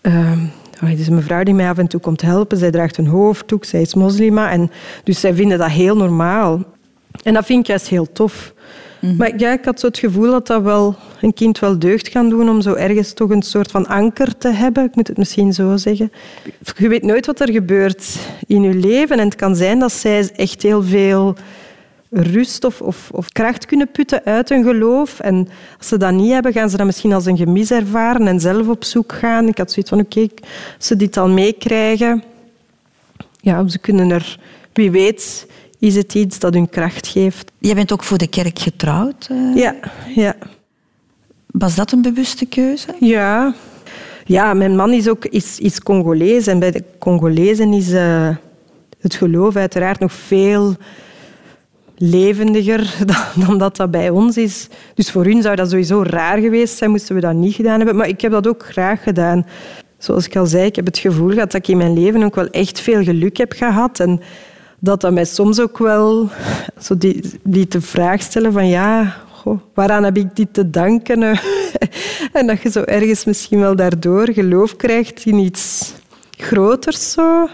ehm, oh, het is een mevrouw die mij af en toe komt helpen. Zij draagt een hoofddoek, zij is moslima. En, dus zij vinden dat heel normaal. En dat vind ik juist heel tof. Maar ja, ik had zo het gevoel dat dat wel een kind wel deugd kan doen om zo ergens toch een soort van anker te hebben. Ik moet het misschien zo zeggen. Je weet nooit wat er gebeurt in je leven. En het kan zijn dat zij echt heel veel rust of, of, of kracht kunnen putten uit hun geloof. En als ze dat niet hebben, gaan ze dat misschien als een gemis ervaren en zelf op zoek gaan. Ik had zoiets van, oké, als ze dit al meekrijgen, ja, ze kunnen er, wie weet, is het iets dat hun kracht geeft. Jij bent ook voor de kerk getrouwd. eh. Ja, ja. Was dat een bewuste keuze? Ja. Ja, mijn man is ook is, is Congolees. En bij de Congolezen is eh, het geloof uiteraard nog veel levendiger dan, dat dat bij ons is. Dus voor hun zou dat sowieso raar geweest zijn, moesten we dat niet gedaan hebben. Maar ik heb dat ook graag gedaan. Zoals ik al zei, ik heb het gevoel gehad dat ik in mijn leven ook wel echt veel geluk heb gehad. En dat dat mij soms ook wel zo die, die te vraag stellen van ja, goh, waaraan heb ik dit te danken? en dat je zo ergens misschien wel daardoor geloof krijgt in iets groters zo.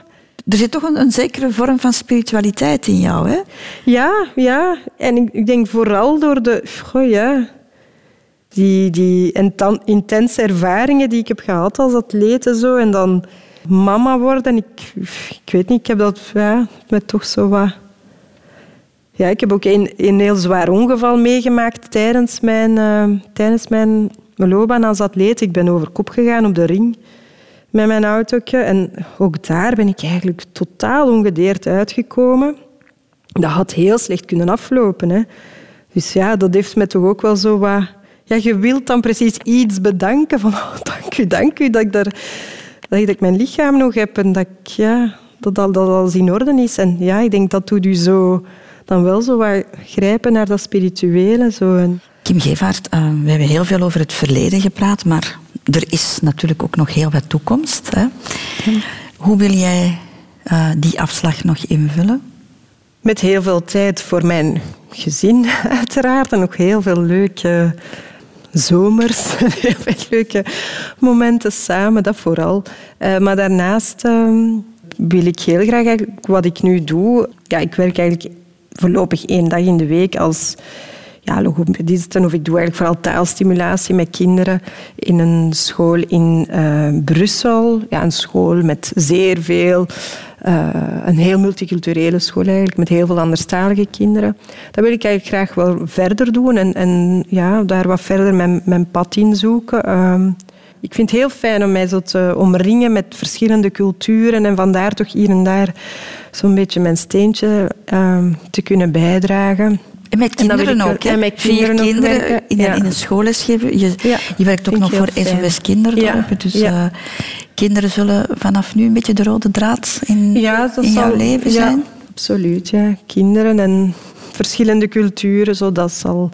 Er zit toch een, zekere vorm van spiritualiteit in jou, hè? Ja, ja. En ik, denk vooral door de... Goh, ja, die, die intense ervaringen die ik heb gehad als atleet en zo. En dan mama worden. Ik, ik weet niet, ik heb dat ja, met toch zo wat... Ja, ik heb ook een, een heel zwaar ongeval meegemaakt tijdens mijn, eh, tijdens mijn loopbaan als atleet. Ik ben over kop gegaan op de ring met mijn autootje. En ook daar ben ik eigenlijk totaal ongedeerd uitgekomen. Dat had heel slecht kunnen aflopen. Hè. Dus ja, dat heeft me toch ook wel zo wat... Ja, je wilt dan precies iets bedanken. Van, oh, dank u, dank u dat ik, daar, dat ik mijn lichaam nog heb en dat, ja, dat, al, dat alles in orde is. En ja, ik denk dat doet u zo dan wel zo wat grijpen naar dat spirituele. Zo. En, Kim Gevaert, eh, we hebben heel veel over het verleden gepraat, maar er is natuurlijk ook nog heel wat toekomst. Hè? Hoe wil jij eh, die afslag nog invullen? Met heel veel tijd voor mijn gezin, uiteraard. En ook heel veel leuke zomers. Heel veel leuke momenten samen, dat vooral. Eh, maar daarnaast eh, wil ik heel graag wat ik nu doe. Ja, ik werk eigenlijk voorlopig één dag in de week als ja, logopedisten. Of ik doe eigenlijk vooral taalstimulatie met kinderen in een school in eh, Brussel. Ja, een school met zeer veel... eh, een heel multiculturele school eigenlijk, met heel veel anderstalige kinderen. Dat wil ik eigenlijk graag wel verder doen en, en ja, daar wat verder mijn, mijn pad in zoeken. Ehm, ik vind het heel fijn om mij zo te omringen met verschillende culturen en vandaar toch hier en daar zo'n beetje mijn steentje ehm, te kunnen bijdragen. En met kinderen ook, wel- hè? en met Vier kinderen ook kinderen in, ja. in een schoolles geven. Je, Ja, je werkt ook nog voor. SOS Kinderdorpen. Dus eh, kinderen zullen vanaf nu een beetje de rode draad in, Ja, dat in jouw zal- leven ja, zijn. Absoluut, ja. Kinderen en verschillende culturen, zo, dat zal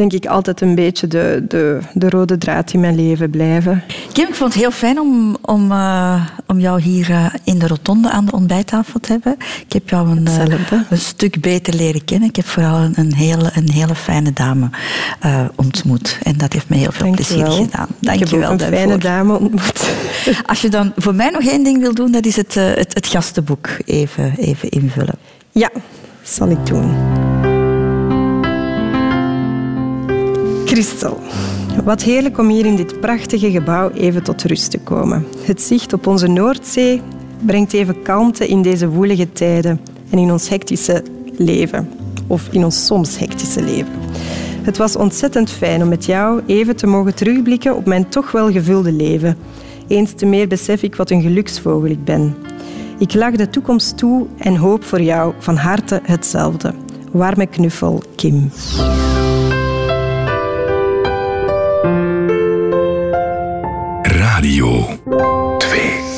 denk ik altijd een beetje de, de, de rode draad in mijn leven blijven. Kim, ik vond het heel fijn om, om, eh, om jou hier eh, in de rotonde aan de ontbijttafel te hebben. Ik heb jou een, eh, een stuk beter leren kennen. Ik heb vooral een, een, hele, een hele fijne dame ontmoet. En dat heeft me heel veel Dank plezier wel. gedaan. Dank je wel een daarvoor. fijne dame ontmoet. Als je dan voor mij nog één ding wil doen, dat is het, het, het gastenboek even, even invullen. Ja, zal ik doen. Christel, wat heerlijk om hier in dit prachtige gebouw even tot rust te komen. Het zicht op onze Noordzee brengt even kalmte in deze woelige tijden en in ons hectische leven. Of in ons soms hectische leven. Het was ontzettend fijn om met jou even te mogen terugblikken op mijn toch wel gevulde leven. Eens te meer besef ik wat een geluksvogel ik ben. Ik lach de toekomst toe en hoop voor jou van harte hetzelfde. Warme knuffel, Kim. 2.